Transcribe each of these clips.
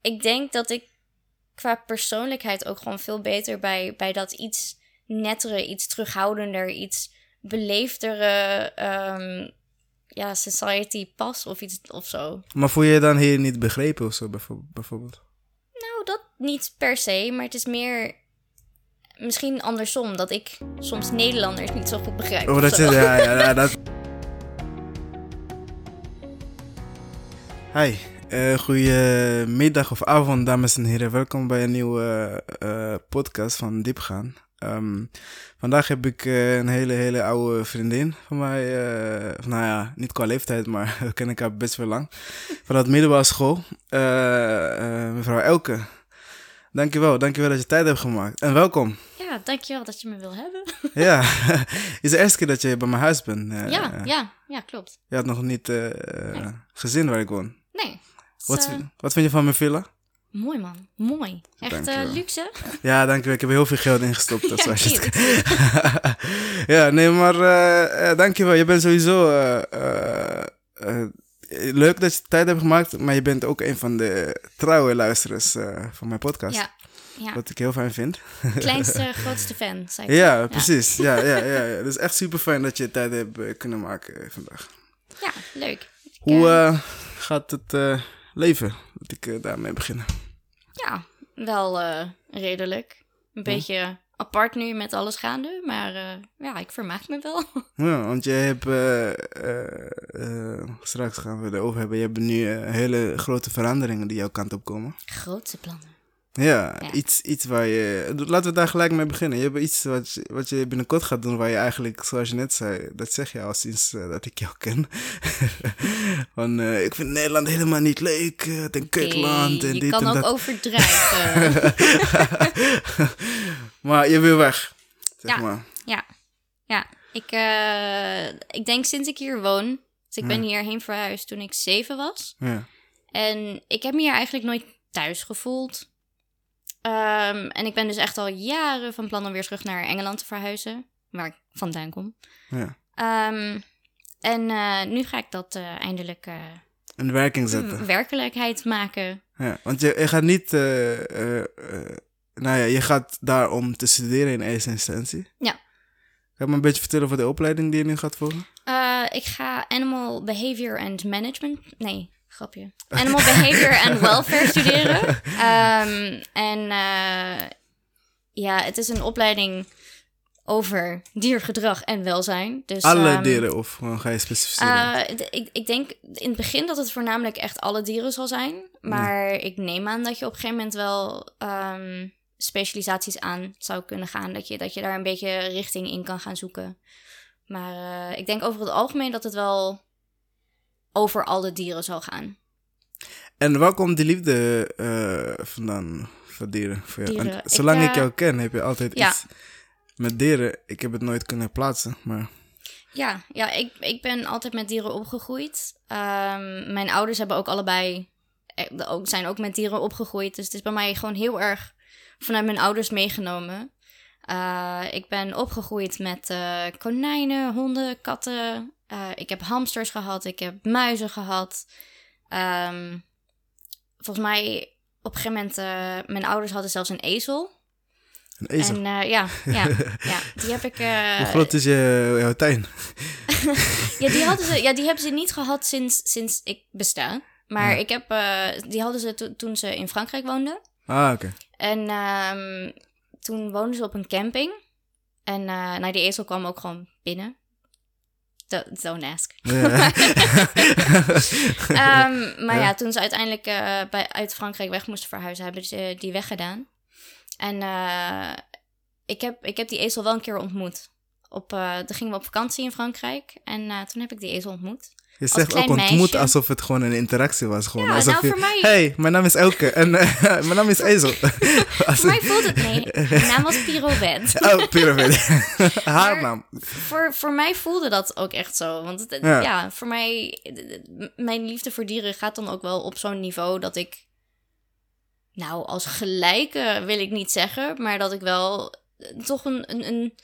ik denk dat ik qua persoonlijkheid ook gewoon veel beter bij, bij dat iets nettere, iets terughoudender, iets beleefdere ehm, ja, society pas of iets of zo. Maar voel je je dan hier niet begrepen of zo, bijvo- bijvoorbeeld? Nou, dat niet per se, maar het is meer misschien andersom. Dat ik soms Nederlanders niet zo goed begrijp. Oh, dat zo. is, ja, ja, ja, dat... Hi, eh goedemiddag of avond, dames en heren. Welkom bij een nieuwe eh, podcast van Diepgaan. Ehm, vandaag heb ik eh, een hele, hele oude vriendin van mij. nou ja, niet qua leeftijd, maar we kennen elkaar best wel lang. Vanuit de middelbare school. Mevrouw Elke. Dankjewel, dankjewel dat je tijd hebt gemaakt. En welkom. Ja, dankjewel dat je me wil hebben. Ja, is de eerste keer dat je bij mijn huis bent. ja, ja, ja, klopt. Je had nog niet eh, gezien waar ik woon. Nee. Wat, eh, wat vind je van mijn villa? mooi man, mooi. Echt eh, luxe. Ja, dankjewel. Ik heb er heel veel geld in gestopt. Dat Ja, het. je ja, nee, maar uh, dankjewel. Je bent sowieso eh, eh, eh, leuk dat je tijd hebt gemaakt. Maar je bent ook een van de trouwe luisteraars eh, van mijn podcast. Ja, ja. Wat ik heel fijn vind. kleinste, grootste fan, zei ik. Ja, precies. Ja, ja, ja, ja. Het is echt super fijn dat je tijd hebt eh, kunnen maken eh, vandaag. Ja, leuk. Ik, Hoe eh, eh, gaat het eh, leven? Dat ik eh, daarmee beginnen. ja, wel eh, redelijk. Een beetje apart nu met alles gaande, maar eh, ja, ik vermaak me wel. Ja, want je hebt, straks gaan we erover hebben, je hebt nu hele grote veranderingen die jouw kant op komen. Grootste plannen. Ja, Ja. Iets, iets waar je, laten we daar gelijk mee beginnen. Je hebt iets wat, je- wat je binnenkort gaat doen waar je eigenlijk, zoals je net zei, dat zeg je al sinds eh, dat ik jou ken. Van, eh, ik vind Nederland helemaal niet leuk, eh, het een kutland en je dit kan en ook dat. overdrijven. maar je wil weg, zeg Ja. maar. ja, ja. Ik, ik denk sinds ik hier woon. Dus ik ben hierheen verhuisd toen ik zeven was. Ja. En ik heb me hier eigenlijk nooit thuis gevoeld. Ehm, en ik ben dus echt al jaren van plan om weer terug naar Engeland te verhuizen. Waar ik vandaan kom. ja. Ehm, en eh, nu ga ik dat eh, eindelijk eh, In werking zetten. werkelijkheid maken. Ja, want je, je gaat niet, nou ja, je gaat daar om te studeren in eerste instantie. Ja. Kan je me een beetje vertellen over de opleiding die je nu gaat volgen? Ik ga Animal Behavior and Management. Nee, grapje. Animal Behavior and Welfare studeren. Ehm, en eh, ja, het is een opleiding over diergedrag en welzijn. Dus, Alle ehm, dieren of gewoon ga je specificeren? d- ik, ik denk in het begin dat het voornamelijk echt alle dieren zal zijn. Maar ik neem aan dat je op een gegeven moment wel ehm, specialisaties aan zou kunnen gaan. Dat je, dat je daar een beetje richting in kan gaan zoeken. Maar eh, ik denk over het algemeen dat het wel over alle dieren zal gaan. en waar komt die liefde eh, vandaan voor dieren? Voor jou? Dieren. Want Ik, zolang ik, eh, jou ken, heb je altijd ja. iets met dieren. Ik heb het nooit kunnen plaatsen, maar Ja, ja ik, ik ben altijd met dieren opgegroeid. Ehm, mijn ouders hebben ook allebei, eh, ook, zijn ook met dieren opgegroeid. Dus het is bij mij gewoon heel erg vanuit mijn ouders meegenomen. Ik ben opgegroeid met konijnen, honden, katten. Eh, ik heb hamsters gehad, ik heb muizen gehad. Ehm, volgens mij op een gegeven moment, eh, mijn ouders hadden zelfs een ezel. een ezel. En eh, ja, ja, ja, die heb ik... Hoe groot is je, jouw tuin? ja, die hadden ze, ja, die hebben ze niet gehad sinds, sinds ik besta. Maar Ja. ik heb, die hadden ze to- toen ze in Frankrijk woonden. Ah, oké. En ehm, toen woonden ze op een camping. En nou, die ezel kwam ook gewoon binnen. Don't, don't ask. Ehm, maar Ja. toen ze uiteindelijk eh, bij, uit Frankrijk weg moesten verhuizen, hebben ze die weggedaan. En eh, ik, heb, ik heb die ezel wel een keer ontmoet. Op, toen gingen we op vakantie in Frankrijk. En toen heb ik die ezel ontmoet. Je zegt ook ontmoet meisje. alsof het gewoon een interactie was. Gewoon. Ja, alsof nou, je, mij- Hey, mijn naam is Elke en eh, mijn naam is Ezel. Voor mij voelt het... Nee, mijn naam was Pirouette. Oh, piramide. Haar Maar- naam. voor, voor mij voelde dat ook echt zo. Want het, Ja. ja. voor mij... Mijn liefde voor dieren gaat dan ook wel op zo'n niveau dat ik... Nou, als gelijke wil ik niet zeggen. Maar dat ik wel eh, toch een, een, een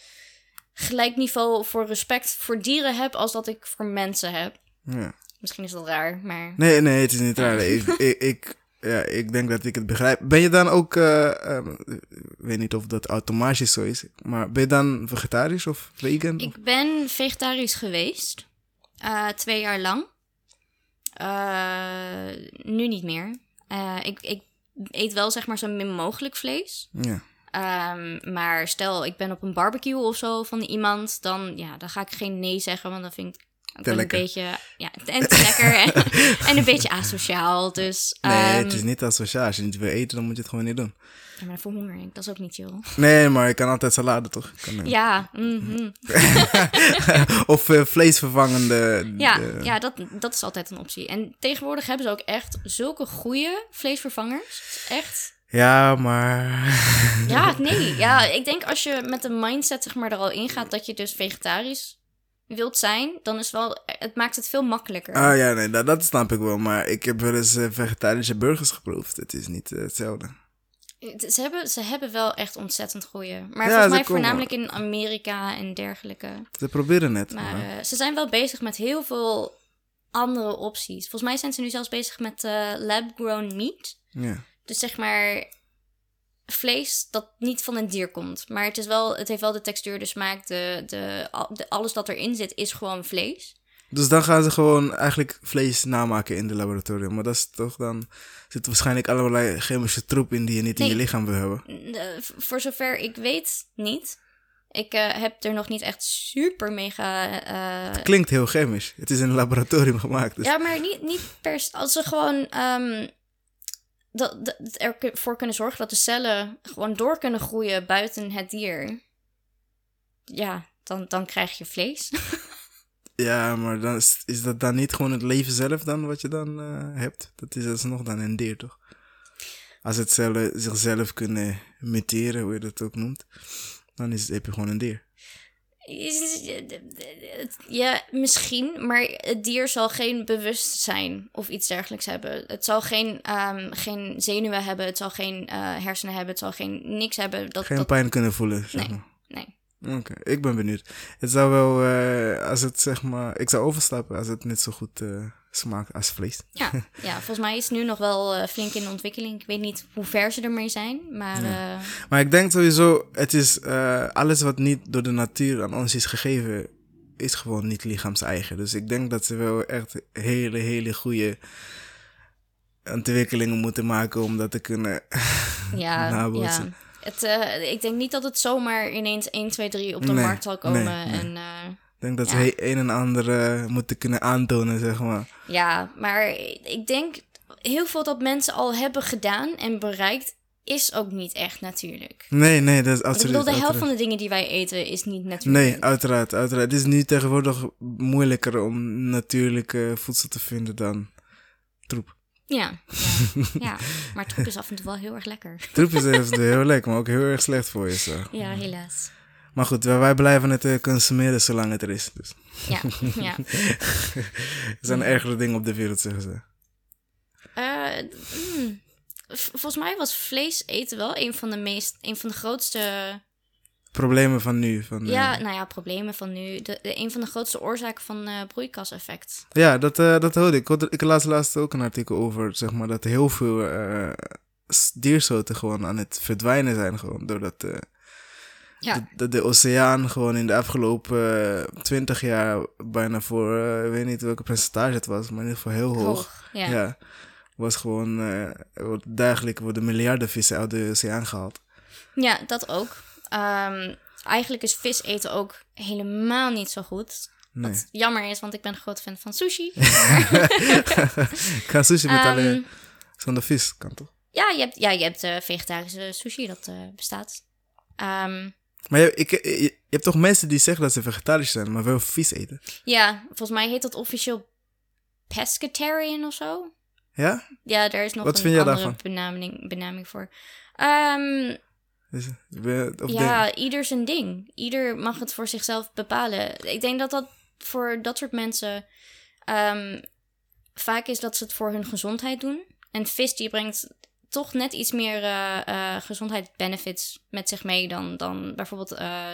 gelijk niveau voor respect voor dieren heb... als dat ik voor mensen heb. Ja. Misschien is dat raar, maar... Nee, nee, het is niet raar. ik, ik, ik, ja, ik denk dat ik het begrijp. Ben je dan ook, eh, ehm, ik weet niet of dat automatisch zo is, maar ben je dan vegetarisch of vegan? Ik ben vegetarisch geweest. eh, twee jaar lang. Eh, nu niet meer. Ik, ik eet wel zeg maar zo min mogelijk vlees. Ja. Ehm, maar stel, ik ben op een barbecue of zo van iemand, dan, ja, dan ga ik geen nee zeggen, want dan vind ik Te wel een lekker. beetje, ja, en te lekker en, en een beetje asociaal. Dus, Nee, ehm, het is niet asociaal. Als je niet wil eten, dan moet je het gewoon niet doen. ja, maar dan verhonger ik, dat is ook niet chill. Nee, maar je kan altijd salade, toch? Kan, eh, Ja, mhm. of eh, vleesvervangende. ja, eh, ja dat, dat is altijd een optie. En tegenwoordig hebben ze ook echt zulke goede vleesvervangers. Echt. ja, maar... Ja, nee. Ja, ik denk als je met de mindset zeg maar, er al in gaat dat je dus vegetarisch wilt zijn, dan is wel, het maakt het veel makkelijker. Ah ja, nee, dat, dat snap ik wel. Maar ik heb wel eens eh, vegetarische burgers geproefd. Het is niet eh, hetzelfde. Ze hebben, ze hebben wel echt ontzettend goeie. Maar Ja, volgens mij komen- voornamelijk in Amerika en dergelijke. Ze proberen het. Maar maar- eh, ze zijn wel bezig met heel veel andere opties. Volgens mij zijn ze nu zelfs bezig met eh, lab-grown meat. ja. Dus zeg maar vlees dat niet van een dier komt. Maar het, is wel, het heeft wel de textuur, de smaak, de, de, al- de, alles dat erin zit is gewoon vlees. Dus dan gaan ze gewoon eigenlijk vlees namaken in de laboratorium. Maar dat is toch dan... zit waarschijnlijk allerlei chemische troep in die je niet in je lichaam wil hebben. Eh, voor zover ik weet, niet. Ik eh, heb er nog niet echt super mega. eh, Klinkt heel chemisch. Het is in een laboratorium gemaakt. Dus Ja, maar niet, niet per se. Als ze gewoon ehm, dat, dat, ervoor kunnen zorgen dat de cellen gewoon door kunnen groeien buiten het dier. Ja, dan, dan krijg je vlees. Ja, maar dan is, is dat dan niet gewoon het leven zelf dan wat je dan eh, hebt? Dat is alsnog dan een dier, toch? Als het cellen zichzelf kunnen muteren, hoe je dat ook noemt, dan is, heb je gewoon een dier. Ja, misschien, maar het dier zal geen bewustzijn of iets dergelijks hebben. Het zal geen, ehm, geen zenuwen hebben, het zal geen eh, hersenen hebben, het zal geen niks hebben. Dat, Geen dat, pijn kunnen voelen, zeg Nee. maar. nee. Oké, ik ben benieuwd. Het zou wel, eh, als het zeg maar, ik zou overstappen als het net zo goed eh, smaakt als vlees. Ja, ja, volgens mij is het nu nog wel eh, flink in ontwikkeling. Ik weet niet hoe ver ze ermee zijn, maar Maar ik denk sowieso, het is alles wat niet door de natuur aan ons is gegeven, is gewoon niet lichaams-eigen. Dus ik denk dat ze wel echt hele, hele goede ontwikkelingen moeten maken om dat te kunnen ja, nabootsen. ja. Het, eh, ik denk niet dat het zomaar ineens 1, 2, 3 op de Nee, markt zal komen. nee, nee. En, eh, Ik denk dat Ja. ze een en ander eh, moeten kunnen aantonen, zeg maar. ja, maar ik denk heel veel dat mensen al hebben gedaan en bereikt, is ook niet echt natuurlijk. Nee, nee, dat is Want ik absoluut. bedoel, de helft van de dingen die wij eten is niet natuurlijk. Nee, uiteraard, uiteraard. Het is nu tegenwoordig moeilijker om natuurlijke voedsel te vinden dan troep. Ja, ja, ja, maar troep is af en toe wel heel erg lekker. Troep is heel lekker, maar ook heel erg slecht voor je. Zo. Ja, helaas. Maar goed, wij, blijven het eh, consumeren zolang het er is. Dus. Ja, ja. Er zijn ergere dingen op de wereld, zeggen ze. Eh, mm. Volgens mij was vlees eten wel een van de meest, een van de grootste, Problemen van nu. Van, eh, ja, nou ja, problemen van nu. De, de- een van de grootste oorzaken van eh broeikaseffect. ja dat, eh, dat hoorde ik. Ik, las laatst ook een artikel over, zeg maar, dat heel veel eh, diersoorten gewoon aan het verdwijnen zijn. Gewoon, doordat eh, Ja, de, de oceaan gewoon in de afgelopen twintig jaar bijna voor, eh, ik weet niet welke percentage het was, maar in ieder geval heel hoog. hoog. Ja. Ja. was gewoon, eh, wordt dagelijks worden miljarden vissen uit de oceaan gehaald. Ja, dat ook. Ehm, eigenlijk is vis eten ook helemaal niet zo goed. Nee. Wat jammer is, want ik ben een groot fan van sushi. Ik ga sushi met Ehm, alleen zonder vis, kan toch? ja, je hebt, ja, je hebt eh, vegetarische sushi, dat eh, bestaat. Ehm, Maar je, ik, je, je hebt toch mensen die zeggen dat ze vegetarisch zijn, maar wel vis eten? ja, volgens mij heet dat officieel pescatarian of zo. Ja? Ja, daar is nog Wat een andere benaming, benaming voor. Ehm, Dus, of ja, ieder zijn ding. Ieder mag het voor zichzelf bepalen. Ik denk dat dat voor dat soort mensen ehm, vaak is dat ze het voor hun gezondheid doen. En vis die brengt toch net iets meer eh eh, gezondheidsbenefits met zich mee dan, dan bijvoorbeeld eh,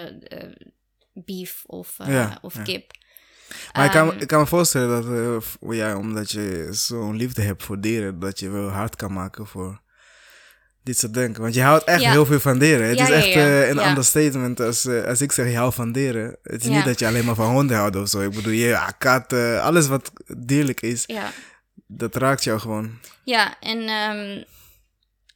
beef of, Ja, of ja. kip. Maar ik, kan, Ehm, ik kan me voorstellen dat jou, omdat je zo'n liefde hebt voor dieren, dat je wel hard kan maken voor dit soort denken. Want je houdt echt Ja. heel veel van dieren. Het Ja, is echt ja. eh, een Ja. understatement als, eh, als ik zeg je houdt van dieren. Het is niet dat je alleen maar van honden houdt of zo. Ik bedoel, je ja, kat, eh, alles wat dierlijk is, ja. dat raakt jou gewoon. Ja, en ehm,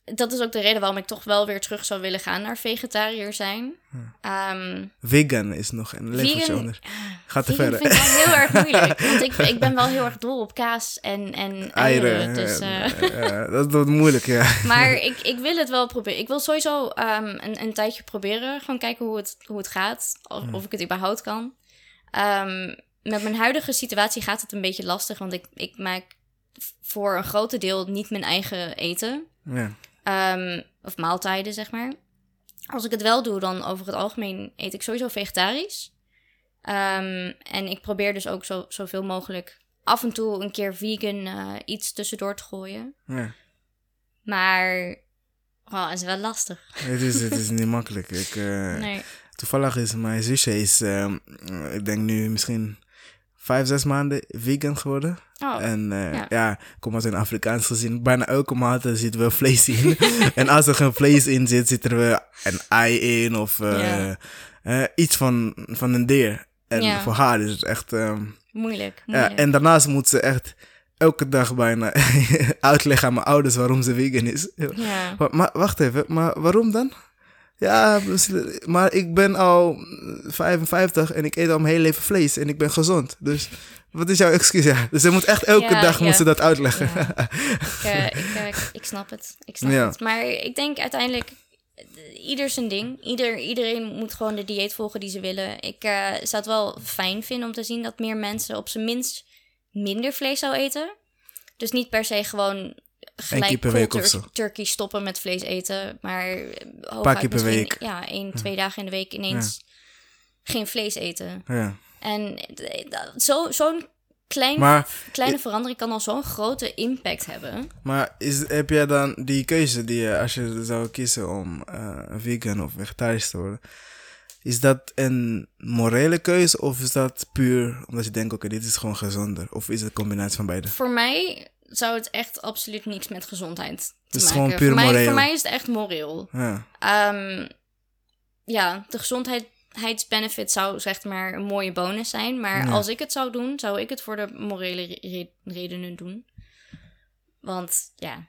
dat is ook de reden waarom ik toch wel weer terug zou willen gaan naar vegetariër zijn. Ehm, Vegan is nog een leveltje vegan, onder. Gaat te vegan ver. vind ik heel erg moeilijk. Want ik, ik ben wel heel erg dol op kaas en, en eieren. dus, eh, dat wordt moeilijk, ja. maar ik, ik wil het wel proberen. Ik wil sowieso ehm, een, een tijdje proberen. Gewoon kijken hoe het, hoe het gaat. Of, of ik het überhaupt kan. Ehm, met mijn huidige situatie gaat het een beetje lastig. Want ik, ik maak voor een groot deel niet mijn eigen eten. ja. Ehm, of maaltijden, zeg maar. Als ik het wel doe, dan over het algemeen eet ik sowieso vegetarisch. Ehm, en ik probeer dus ook zo, zoveel mogelijk af en toe een keer vegan eh, iets tussendoor te gooien. ja. Maar oh, het is wel lastig. Het, is, het is niet makkelijk. Ik, eh, Nee. Toevallig is mijn zusje, is, ehm, ik denk nu misschien vijf, zes maanden vegan geworden. Oh, En eh, ja. ja. kom uit een Afrikaans gezin. Bijna elke maaltijd zit wel vlees in. en als er geen vlees in zit, zit er wel een ei in of eh, eh, iets van, van een dier. En voor haar is het echt... moeilijk. ja, en daarnaast moet ze echt elke dag bijna uitleggen aan mijn ouders waarom ze vegan is. ja. Maar, maar wacht even, maar waarom dan? Ja, maar ik ben al 55 en ik eet al mijn hele leven vlees en ik ben gezond. Dus wat is jouw excuus? Ja, dus ze moet echt elke Ja, dag ja. moet ze dat uitleggen. Ja. ik, eh, ik, eh, ik, snap het. Ik snap het. Maar ik denk uiteindelijk, ieder zijn ding. Ieder, iedereen moet gewoon de dieet volgen die ze willen. Ik eh, zou het wel fijn vinden om te zien dat meer mensen op zijn minst minder vlees zou eten. Dus niet per se gewoon gelijk keer per week tur- turkey stoppen met vlees eten. Maar eh, hooguit Paar keer per misschien, week. Ja, één, twee dagen in de week ineens geen vlees eten. Ja. En eh, dat- zo- zo'n klein, Maar, kleine verandering kan al zo'n grote impact hebben. maar is, heb jij dan die keuze die je, als je zou kiezen om eh, vegan of vegetarisch te worden, is dat een morele keuze of is dat puur omdat je denkt, oké, dit is gewoon gezonder? Of is het een combinatie van beide? Voor mij zou het echt absoluut niks met gezondheid te maken. gewoon puur voor, mij, voor mij is het echt moreel. Ja, Ehm, ja, de gezondheidsbenefit zou zeg maar een mooie bonus zijn. Maar Ja. als ik het zou doen, zou ik het voor de morele re- re- redenen doen. Want ja,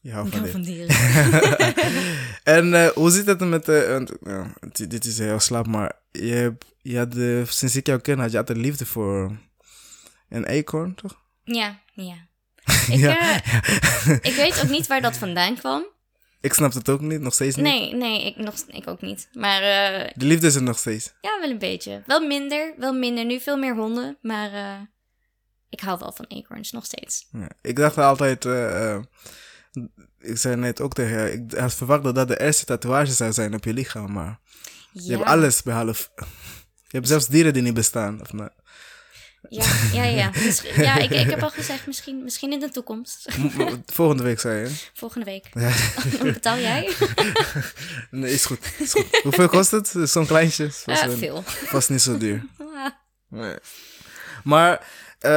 je houdt van dieren. En eh, hoe zit het met de... dit is heel slap, maar je, hebt- je had sinds ik jou ken, had je altijd liefde voor een eekhoorn, toch? ja, ja. Ik, Ja. eh, ik weet ook niet waar dat vandaan kwam. Ik snap het ook niet, nog steeds niet. Nee, nee, ik, nog, ik ook niet. Maar eh, De liefde is er nog steeds. ja, wel een beetje. Wel minder, wel minder. Nu veel meer honden, maar eh, ik hou wel van eekhoorns, nog steeds. Ja. Ik dacht altijd... ik zei net ook tegen ik had verwacht dat dat de eerste tatoeage zou zijn op je lichaam, maar je hebt alles behalve... Je hebt zelfs dieren die niet bestaan. Of nou, Ja, ja, ja. Ja ik, ik heb al gezegd, misschien, misschien in de toekomst. volgende week zei je. Volgende week. Ja. Betaal jij? Nee, is goed. Is goed. Hoeveel kost het? Zo'n kleintje? Wel- veel. vast niet zo duur. Nee. Maar eh,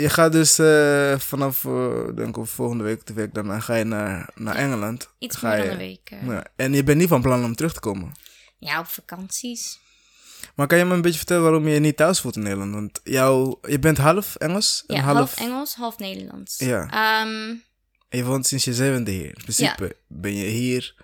je gaat dus eh, vanaf, eh, denk ik, volgende week, de week daarna, ga je naar, naar Engeland. Iets Ga meer dan een week. Ja. En je bent niet van plan om terug te komen. Ja, op vakanties. Maar kan je me een beetje vertellen waarom je je niet thuis voelt in Nederland? Want jou, je bent half Engels en Ja, half... half Engels, half Nederlands. Ja. Ehm, En je woont sinds je zevende hier. In principe ben je hier.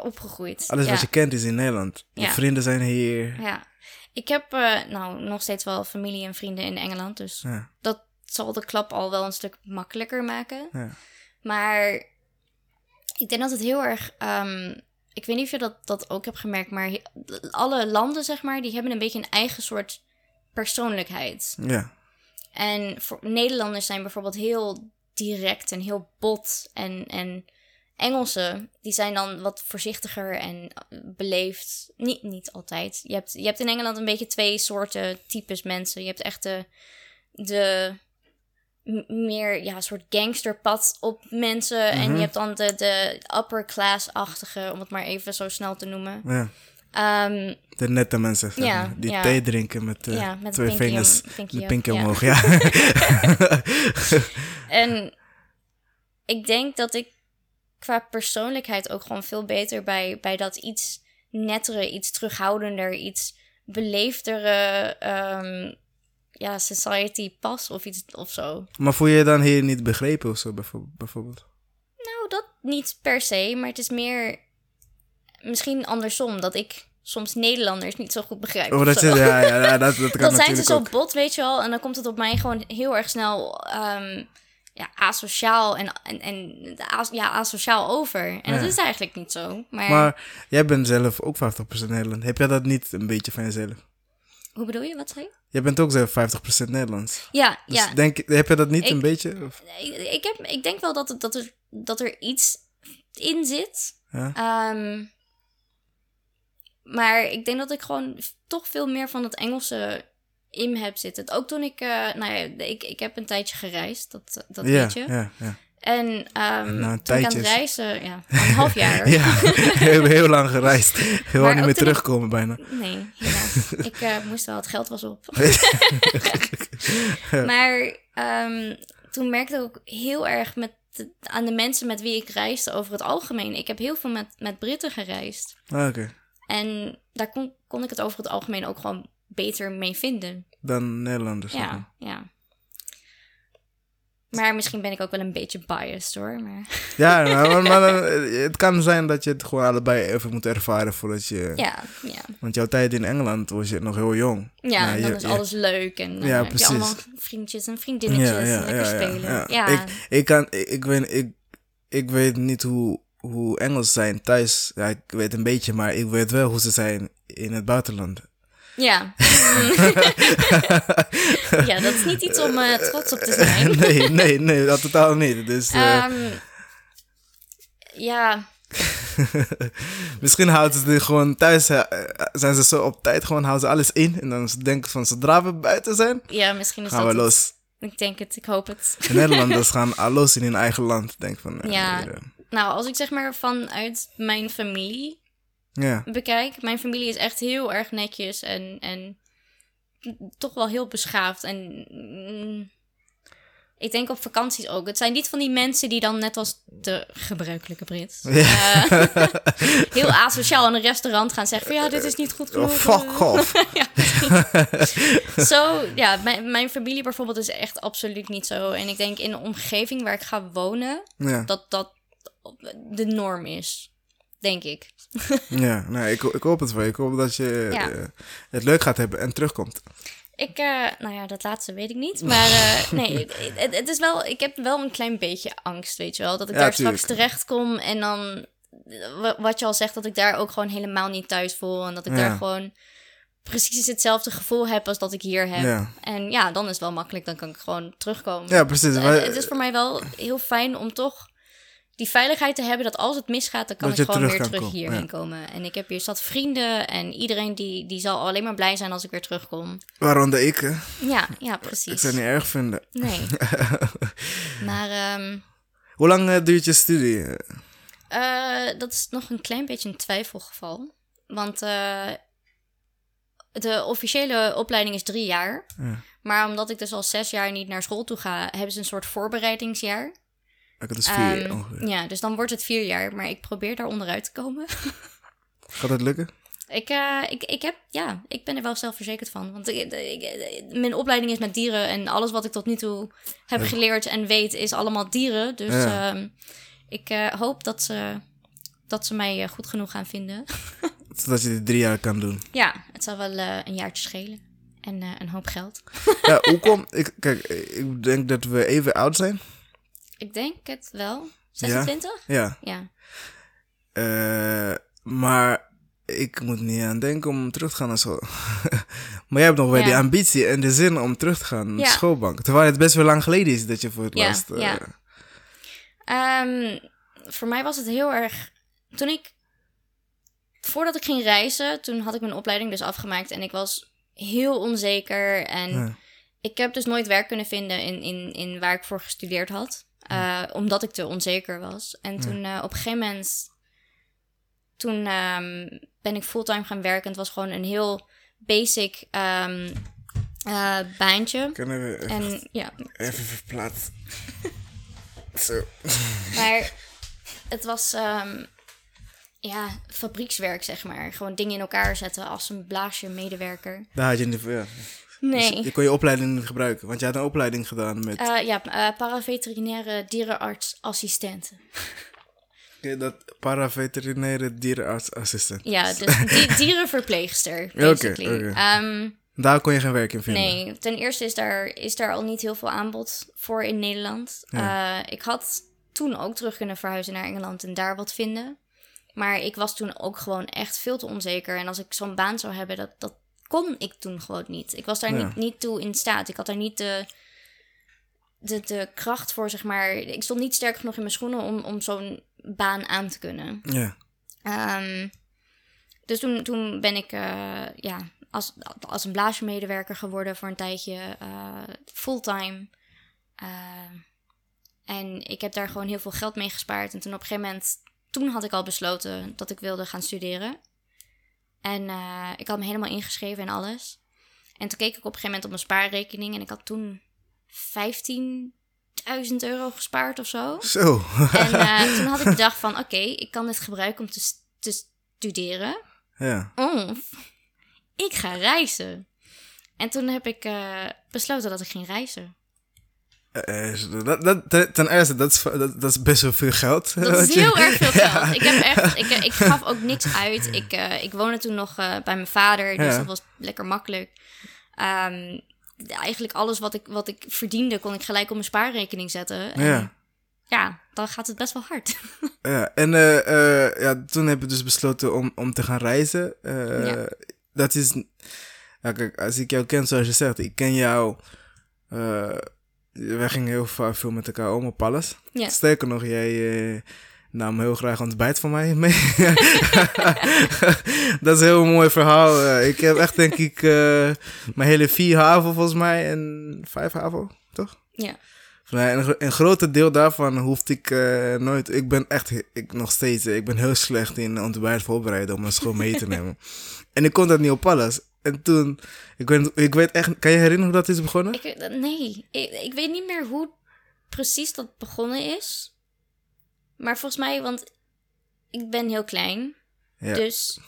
opgegroeid. Alles ja. wat je kent is in Nederland. Je Ja. vrienden zijn hier. Ja. Ik heb eh, nou nog steeds wel familie en vrienden in Engeland, dus dat zal de klap al wel een stuk makkelijker maken. Ja. Maar ik denk dat het heel erg. ehm, ik weet niet of je dat, dat ook hebt gemerkt, maar alle landen, zeg maar, die hebben een beetje een eigen soort persoonlijkheid. ja. En voor, Nederlanders zijn bijvoorbeeld heel direct en heel bot. En, en Engelsen, die zijn dan wat voorzichtiger en eh, beleefd. Niet, niet altijd. Je hebt, je hebt in Engeland een beetje twee soorten types mensen. Je hebt echt de, de meer ja, soort gangsterpad op mensen. En Mhm. je hebt dan de, de upper class-achtige, om het maar even zo snel te noemen. ja. Ehm, De nette mensen, zeg Ja, maar, die ja. thee drinken met, eh, Ja, met twee vingers, de ja. omhoog. Ja. En ik denk dat ik qua persoonlijkheid ook gewoon veel beter bij, bij dat iets nettere, iets terughoudender, iets beleefdere ehm, ja, society pas of iets of zo. maar voel je je dan hier niet begrepen of zo, bijvo- bijvoorbeeld? Nou, dat niet per se, maar het is meer misschien andersom. Dat ik soms Nederlanders niet zo goed begrijp. Oh, dat, je, ja, ja, dat, dat kan dan zijn ze zo ook. bot, weet je wel. En dan komt het op mij gewoon heel erg snel ehm, ja, asociaal en, en, en as- ja, asociaal over. En Ja. dat is eigenlijk niet zo. Maar, Maar jij bent zelf ook 50% Nederland. Heb jij dat niet een beetje van jezelf? hoe bedoel je? Wat zei je? Jij bent ook zelf 50% Nederlands. Ja, Dus ja. denk, heb je dat niet Ik- een beetje? Of, Ik, heb, ik denk wel dat, dat, er, dat er iets in zit. ja? Ehm, maar ik denk dat ik gewoon toch veel meer van het Engelse in heb zitten. Ook toen ik, eh, nou ja, ik, ik heb een tijdje gereisd, dat, dat ja, weet je. ja, ja. En ehm, Na een toen ik aan het reizen, ja, een half jaar. Ja, heel, heel lang gereisd. Heel lang niet meer ik- terugkomen bijna. Nee, helaas. ik eh, moest wel, het geld was op. maar ehm, toen merkte ik ook heel erg met aan de mensen met wie ik reisde over het algemeen. Ik heb heel veel met, met Britten gereisd. Ah, Oké, En daar kon, kon ik het over het algemeen ook gewoon beter mee vinden. dan Nederlanders. Ja, ja. Maar misschien ben ik ook wel een beetje biased hoor. Maar Ja, maar, maar- maar dan, eh, het kan zijn dat je het gewoon allebei even moet ervaren voordat je... ja, ja. Want jouw tijd in Engeland was je nog heel jong. Ja, Nou, en dan je- is alles leuk en dan Ja, heb je allemaal vriendjes en vriendinnetjes en lekker spelen. Ja, Ik, ik, kan, ik, ik, weet, ik, ik weet niet hoe, hoe Engels zijn thuis. Ja, ik weet een beetje, maar ik weet wel hoe ze zijn in het buitenland. Ja. ja, dat is niet iets om eh, trots op te zijn. nee, nee, nee, dat totaal niet. Dus eh, Ehm, ja, misschien houden ze gewoon thuis. eh, zijn ze zo op tijd, gewoon houden ze alles in. En dan denken ze van zodra we buiten zijn, ja, misschien is gaan we dat het. los. Ik denk het, ik hoop het. De Nederlanders gaan al los in hun eigen land. Denk van, Ja. Nou, als ik zeg maar vanuit mijn familie ja. bekijk, mijn familie is echt heel erg netjes en, en toch wel heel beschaafd. En mm, ik denk op vakanties ook. Het zijn niet van die mensen die dan net als de gebruikelijke Brit eh, heel asociaal in een restaurant gaan zeggen van ja, dit is niet goed Oh, genoeg. fuck off. ja, zo, ja, mijn, mijn familie bijvoorbeeld is echt absoluut niet zo. En ik denk in de omgeving waar ik ga wonen, Ja, dat dat de norm is. Denk ik. ja nee, ik, ik hoop het wel. Ik hoop dat je Ja. eh, het leuk gaat hebben en terugkomt. Ik, eh, nou ja, dat laatste weet ik niet. Maar eh, nee, het, is wel, ik heb wel een klein beetje angst, weet je wel. Dat ik Ja, daar tuurlijk. straks terecht kom en dan, wa- wat je al zegt, dat ik daar ook gewoon helemaal niet thuis voel. En dat ik Ja. daar gewoon precies hetzelfde gevoel heb als dat ik hier heb. Ja. En ja, dan is het wel makkelijk, dan kan ik gewoon terugkomen. Ja, precies. Het is voor mij wel heel fijn om toch die veiligheid te hebben dat als het misgaat, dan kan Dat ik gewoon terug weer terug komen, hierheen ja. komen. En ik heb hier zat vrienden en iedereen die, die zal alleen maar blij zijn als ik weer terugkom. Waaronder ik. hè. Ja, ja, Ik precies. zou het niet erg vinden. Nee. maar ehm, Hoe lang eh, duurt je studie? eh, dat is nog een klein beetje een twijfelgeval. Want eh, de officiële opleiding is drie jaar. Ja. Maar omdat ik dus al zes jaar niet naar school toe ga, hebben ze een soort voorbereidingsjaar. Is vier Ehm, ongeveer. ja, dus dan wordt het vier jaar. Maar ik probeer daar onderuit te komen. Gaat het lukken? Ik, eh, ik, ik, heb, ja, ik ben er wel zelfverzekerd van. Want ik, ik- mijn opleiding is met dieren. En alles wat ik tot nu toe heb geleerd en weet is allemaal dieren. Dus Ja. ehm, ik eh, hoop dat ze, dat ze mij eh, goed genoeg gaan vinden. Zodat je dit drie jaar kan doen. ja, het zal wel een jaartje schelen. En een hoop geld. Ja, hoe kom ik? Kijk, ik denk dat we even oud zijn. Ik denk het wel. 26? Ja. Ja. Eh, maar ik moet niet aan denken om terug te gaan naar school. maar jij hebt nog wel Ja. die ambitie en de zin om terug te gaan naar Ja. schoolbank. Terwijl het best wel lang geleden is dat je voor het Ja, laatst... eh, ja. Ehm, voor mij was het heel erg. Toen ik. Voordat ik ging reizen, toen had ik mijn opleiding dus afgemaakt. En ik was heel onzeker. En ik heb dus nooit werk kunnen vinden in, in, in waar ik voor gestudeerd had. Eh, Omdat ik te onzeker was. En toen eh, op een gegeven moment. toen ehm, ben ik fulltime gaan werken. Het was gewoon een heel basic ehm, eh, baantje. Kunnen we even, En ja, even verplaatsen? Zo. maar het was ehm, ja, fabriekswerk, zeg maar. Gewoon dingen in elkaar zetten als een blaasje medewerker. Daar had je niet ja. Nee. Dus je kon je opleiding niet gebruiken, want je had een opleiding gedaan met Eh, ja, eh paraveterinaire dierenartsassistenten. Oké, dat paraveterinaire dierenartsassistent. Ja, dus di- dierenverpleegster, basically. oké. Ehm, Daar kon je geen werk in vinden. nee, ten eerste is daar, is daar al niet heel veel aanbod voor in Nederland. Ja. Eh, ik had toen ook terug kunnen verhuizen naar Engeland en daar wat vinden. Maar ik was toen ook gewoon echt veel te onzeker. En als ik zo'n baan zou hebben, dat, dat kon ik toen gewoon niet. Ik was daar Ja. niet, niet toe in staat. Ik had daar niet de, de, de kracht voor, zeg maar. Ik stond niet sterk genoeg in mijn schoenen om, om zo'n baan aan te kunnen. Ja. Ehm, dus toen, toen ben ik eh, ja, als, als een blaasmedewerker geworden voor een tijdje, eh, fulltime. Ehm, en ik heb daar gewoon heel veel geld mee gespaard. En toen op een gegeven moment, toen had ik al besloten dat ik wilde gaan studeren. En eh, ik had me helemaal ingeschreven en alles. En toen keek ik op een gegeven moment op mijn spaarrekening en ik had toen 15.000 euro gespaard of zo. Zo. En eh, toen had ik bedacht van, oké, ik kan dit gebruiken om te, studeren. ja. Of ik ga reizen. En toen heb ik eh, besloten dat ik ging reizen. Eh, eh, dat, dat, ten- eerste, dat is, dat, dat is best wel veel geld. Dat is je- heel erg veel Ja. geld. Ik, heb echt, ik, ik gaf ook niks uit. Ik, eh, ik woonde toen nog eh, bij mijn vader, dus Ja. dat was lekker makkelijk. Ehm, eigenlijk alles wat ik, wat ik verdiende, kon ik gelijk op mijn spaarrekening zetten. En Ja. ja, dan gaat het best wel hard. Ja, en eh, eh, ja, toen heb ik dus besloten om, om te gaan reizen. Eh, Ja. Dat is... Kijk, als ik jou ken, zoals je zegt, ik ken jou... wij gingen heel vaak veel met elkaar om op alles. Ja. Sterker nog, jij eh, nam heel graag ontbijt van mij mee. dat is een heel mooi verhaal. Eh, ik heb echt, denk ik, eh, mijn hele vier haven volgens mij en vijf haven, toch? Ja. Een, een grote deel daarvan hoefde ik nooit. Ik ben echt, ik nog steeds, ik ben heel slecht in ontbijt voorbereiden om mijn school mee te nemen. en ik kon dat niet op alles. En toen, ik weet, ik weet echt, kan je herinneren hoe dat is begonnen? Ik, nee, ik, ik weet niet meer hoe precies dat begonnen is. Maar volgens mij, want ik ben heel klein. Ja. Dus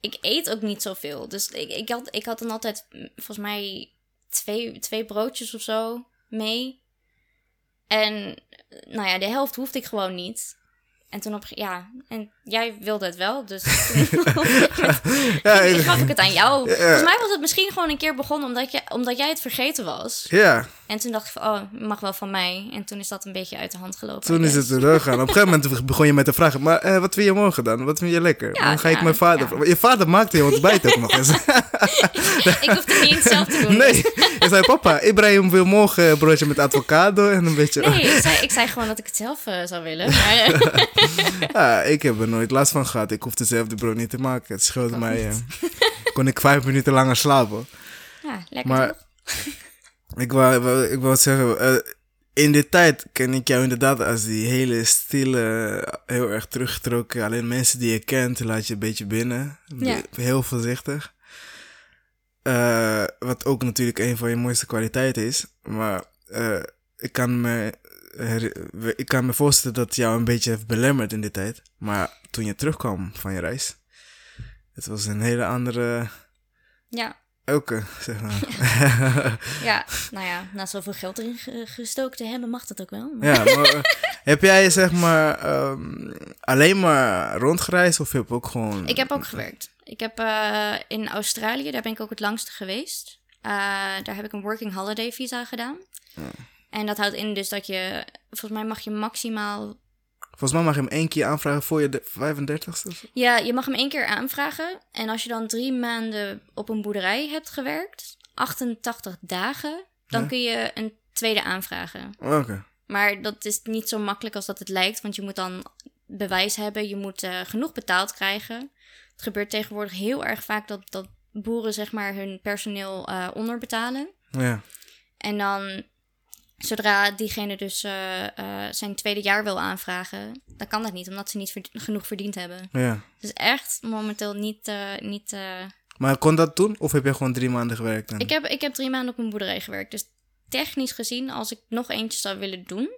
ik eet ook niet zoveel. Dus ik, ik, had, ik had dan altijd, mm, volgens mij, twee, twee broodjes of zo mee. En nou ja, de helft hoefde ik gewoon niet. En toen op, ja, en jij wilde het wel, dus toen ja, gaf ik het aan jou. Ja. Volgens mij was het misschien gewoon een keer begonnen omdat, je, omdat jij het vergeten was. ja, En toen dacht ik van, oh, mag wel van mij. En toen is dat een beetje uit de hand gelopen. toen is het guess. teruggaan. Op een gegeven moment begon je met te vragen, maar eh, wat wil je morgen dan? Wat vind je lekker? Ja, dan ga ik mijn vader ja. Je vader maakte je ontbijt ook nog eens. ik hoefde niet eens zelf te doen. nee, je zei, papa, Ibrahim wil morgen een broodje met avocado en een beetje... Nee, ik zei, ik zei gewoon dat ik het zelf eh, zou willen. Maar, Ja, ik heb er nooit last van gehad. Ik hoefde zelf de brood niet te maken. Het scheelde mij. eh, kon ik vijf minuten langer slapen. ja, lekker Maar toch? Ik wou, ik wou zeggen, eh, in die tijd ken ik jou inderdaad als die hele stille, heel erg teruggetrokken. Alleen mensen die je kent, laat je een beetje binnen. Ja. Heel voorzichtig. Eh, wat ook natuurlijk een van je mooiste kwaliteiten is. Maar eh, ik, kan me, ik kan me voorstellen dat het jou een beetje heeft belemmerd in die tijd. Maar toen je terugkwam van je reis, het was een hele andere Ja, elke, zeg maar. ja, nou ja, na zoveel geld erin ge- gestoken te hebben, mag dat ook wel. Maar- Ja, maar eh, heb jij zeg maar ehm, alleen maar rondgereisd of heb je ook gewoon... Ik heb ook gewerkt. Ik heb eh, in Australië, daar ben ik ook het langste geweest. Eh, daar heb ik een working holiday visa gedaan. En dat houdt in dus dat je, volgens mij mag je maximaal Volgens mij mag je hem één keer aanvragen voor je de 35ste. of zo. Ja, je mag hem één keer aanvragen. En als je dan drie maanden op een boerderij hebt gewerkt, 88 dagen, dan Ja. kun je een tweede aanvragen. Oh, Oké. Maar dat is niet zo makkelijk als dat het lijkt, want je moet dan bewijs hebben, je moet eh, genoeg betaald krijgen. Het gebeurt tegenwoordig heel erg vaak dat, dat boeren zeg maar hun personeel eh, onderbetalen. Ja. En dan Zodra diegene dus eh, eh, zijn tweede jaar wil aanvragen, dan kan dat niet, omdat ze niet verd- genoeg verdiend hebben. Ja. Dus echt momenteel niet. eh, niet Maar kon dat toen? Of heb je gewoon drie maanden gewerkt? Dan? ik, heb, ik heb drie maanden op mijn boerderij gewerkt. Dus technisch gezien, als ik nog eentje zou willen doen,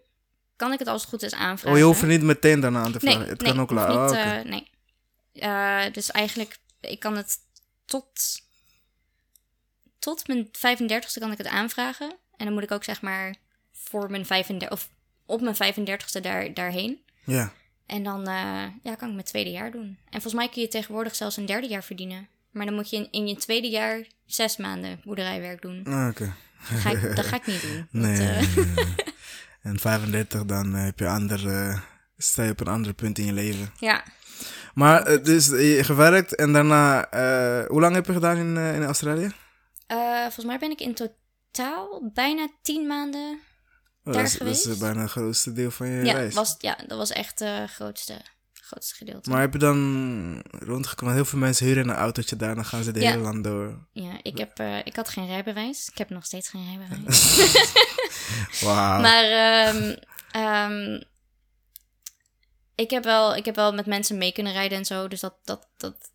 kan ik het als het goed is aanvragen. Oh, je hoeft er niet meteen daarna aan te Nee, vragen. het nee, kan ook later. Oh, eh, nee. Dus eigenlijk, ik kan het tot, tot mijn 35ste kan ik het aanvragen. En dan moet ik ook zeg maar voor mijn 35 of op mijn 35ste daar, daarheen. Ja. En dan eh, ja, kan ik mijn tweede jaar doen. En volgens mij kun je tegenwoordig zelfs een derde jaar verdienen. Maar dan moet je in, in je tweede jaar zes maanden boerderijwerk doen. Ah, Oké. Dat ga ik, dat ga ik niet doen. Nee. Eh, nee, nee. En 35, dan eh, heb je ander, eh, sta je op een ander punt in je leven. ja, Maar dus je gewerkt en daarna, hoe lang heb je gedaan in, in Australië? Volgens mij ben ik in totaal bijna tien maanden Oh, Daar dat, is, dat is geweest? bijna het grootste deel van je Ja, reis. was, ja, dat was echt het grootste, grootste gedeelte. Maar heb je dan rondgekomen? Heel veel mensen huren een autootje daar, dan gaan ze de Ja. hele land door. Ja, ik, heb, eh, ik had geen rijbewijs. Ik heb nog steeds geen rijbewijs. Wauw. maar ehm, ehm, ik, heb wel, ik heb wel met mensen mee kunnen rijden en zo. Dus dat, dat, dat,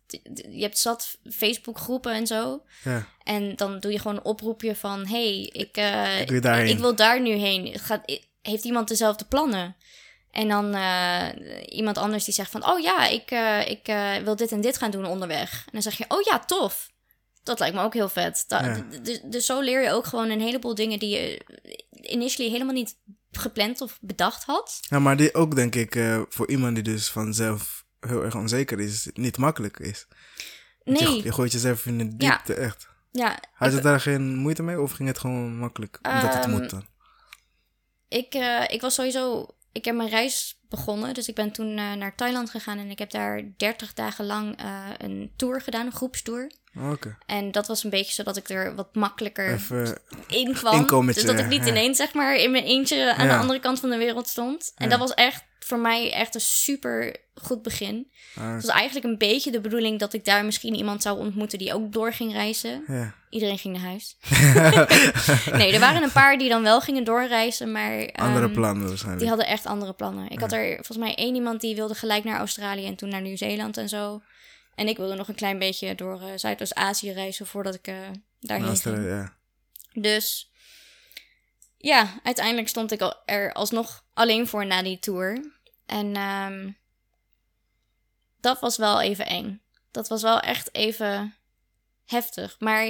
je hebt zat Facebook groepen en zo. Ja. En dan doe je gewoon een oproepje van... hey, ik, eh, Ik wil daarheen. ik wil daar nu heen. Gaat, heeft iemand dezelfde plannen? En dan eh, iemand anders die zegt van... oh ja, ik, eh, ik wil dit en dit gaan doen onderweg. En dan zeg je, oh ja, tof. Dat lijkt me ook heel vet. Da- Ja. d- dus, dus zo leer je ook gewoon een heleboel dingen... die je initially helemaal niet gepland of bedacht had. ja, maar die ook denk ik voor iemand die dus vanzelf heel erg onzeker is, niet makkelijk is. Nee, Je, je gooit jezelf in de Ja. diepte, echt. ja, Had je daar geen moeite mee of ging het gewoon makkelijk? Omdat het Ehm, moet dan. Ik, eh, ik was sowieso. Ik heb mijn reis begonnen. Dus ik ben toen eh, naar Thailand gegaan. En ik heb daar 30 dagen lang eh, een tour gedaan, een groepstour. En dat was een beetje zodat ik er wat makkelijker Even, in kwam. dus dat ik niet ja. ineens zeg maar in mijn eentje aan Ja. de andere kant van de wereld stond. En Ja. dat was echt voor mij echt een super goed begin. ah, Het was eigenlijk een beetje de bedoeling dat ik daar misschien iemand zou ontmoeten die ook door ging reizen. ja. Iedereen ging naar huis. nee, er waren een paar die dan wel gingen doorreizen, maar... Andere ehm, plannen waarschijnlijk. die hadden echt andere plannen. Ik had er volgens mij één iemand die wilde gelijk naar Australië en toen naar Nieuw-Zeeland en zo. En ik wilde nog een klein beetje door eh, Zuidoost-Azië reizen voordat ik eh, daarheen Australië, ging. ja. Dus ja, uiteindelijk stond ik al- er alsnog alleen voor na die tour. En ehm, dat was wel even eng. Dat was wel echt even heftig. Maar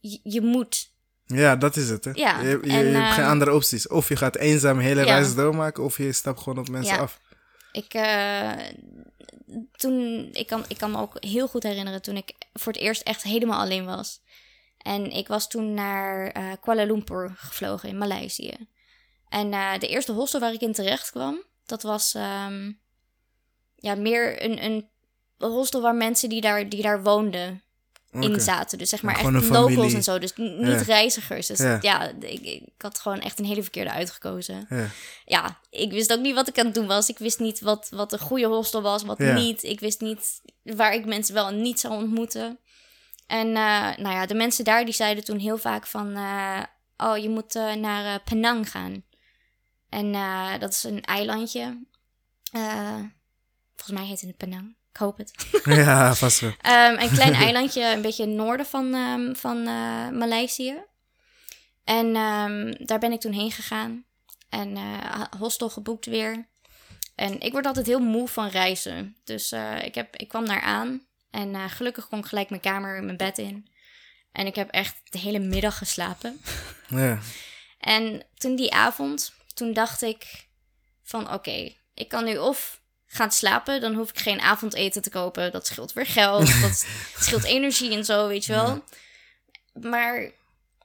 je, je moet. Ja, dat is het. Hè? Ja, je, je, en, je hebt geen ehm, andere opties. Of je gaat eenzaam hele Ja. reis doormaken, of je stapt gewoon op mensen Ja. af. Ik, eh, toen, ik, kan, ik kan me ook heel goed herinneren toen ik voor het eerst echt helemaal alleen was. En ik was toen naar eh, Kuala Lumpur gevlogen in Maleisië. En eh, de eerste hostel waar ik in terecht kwam, dat was ehm, ja, meer een, een hostel waar mensen die daar, die daar woonden in zaten. Dus zeg maar echt locals en zo. Dus niet Ja. reizigers. Dus Ja. ja, ik, ik had gewoon echt een hele verkeerde uitgekozen Ja. ja, ik wist ook niet wat ik aan het doen was. Ik wist niet wat, wat een goede hostel was, wat niet. Ik wist niet waar ik mensen wel en niet zou ontmoeten. En eh, nou ja, de mensen daar die zeiden toen heel vaak van... eh, oh, je moet eh, naar Penang gaan. En dat is een eilandje. Volgens mij heet het Penang. Ik hoop het. ja, vast wel. Ehm, een klein eilandje, een beetje noorden van, ehm, van eh, Maleisië. En ehm, daar ben ik toen heen gegaan. En eh, hostel geboekt weer. En ik word altijd heel moe van reizen. Dus eh, ik, heb, ik kwam daar aan. En gelukkig kon ik gelijk mijn kamer, mijn bed in. En ik heb echt de hele middag geslapen. Ja. En toen die avond, toen dacht ik van oké, ik kan nu of gaan slapen, dan hoef ik geen avondeten te kopen. Dat scheelt weer geld, dat scheelt energie en zo, weet je wel. Maar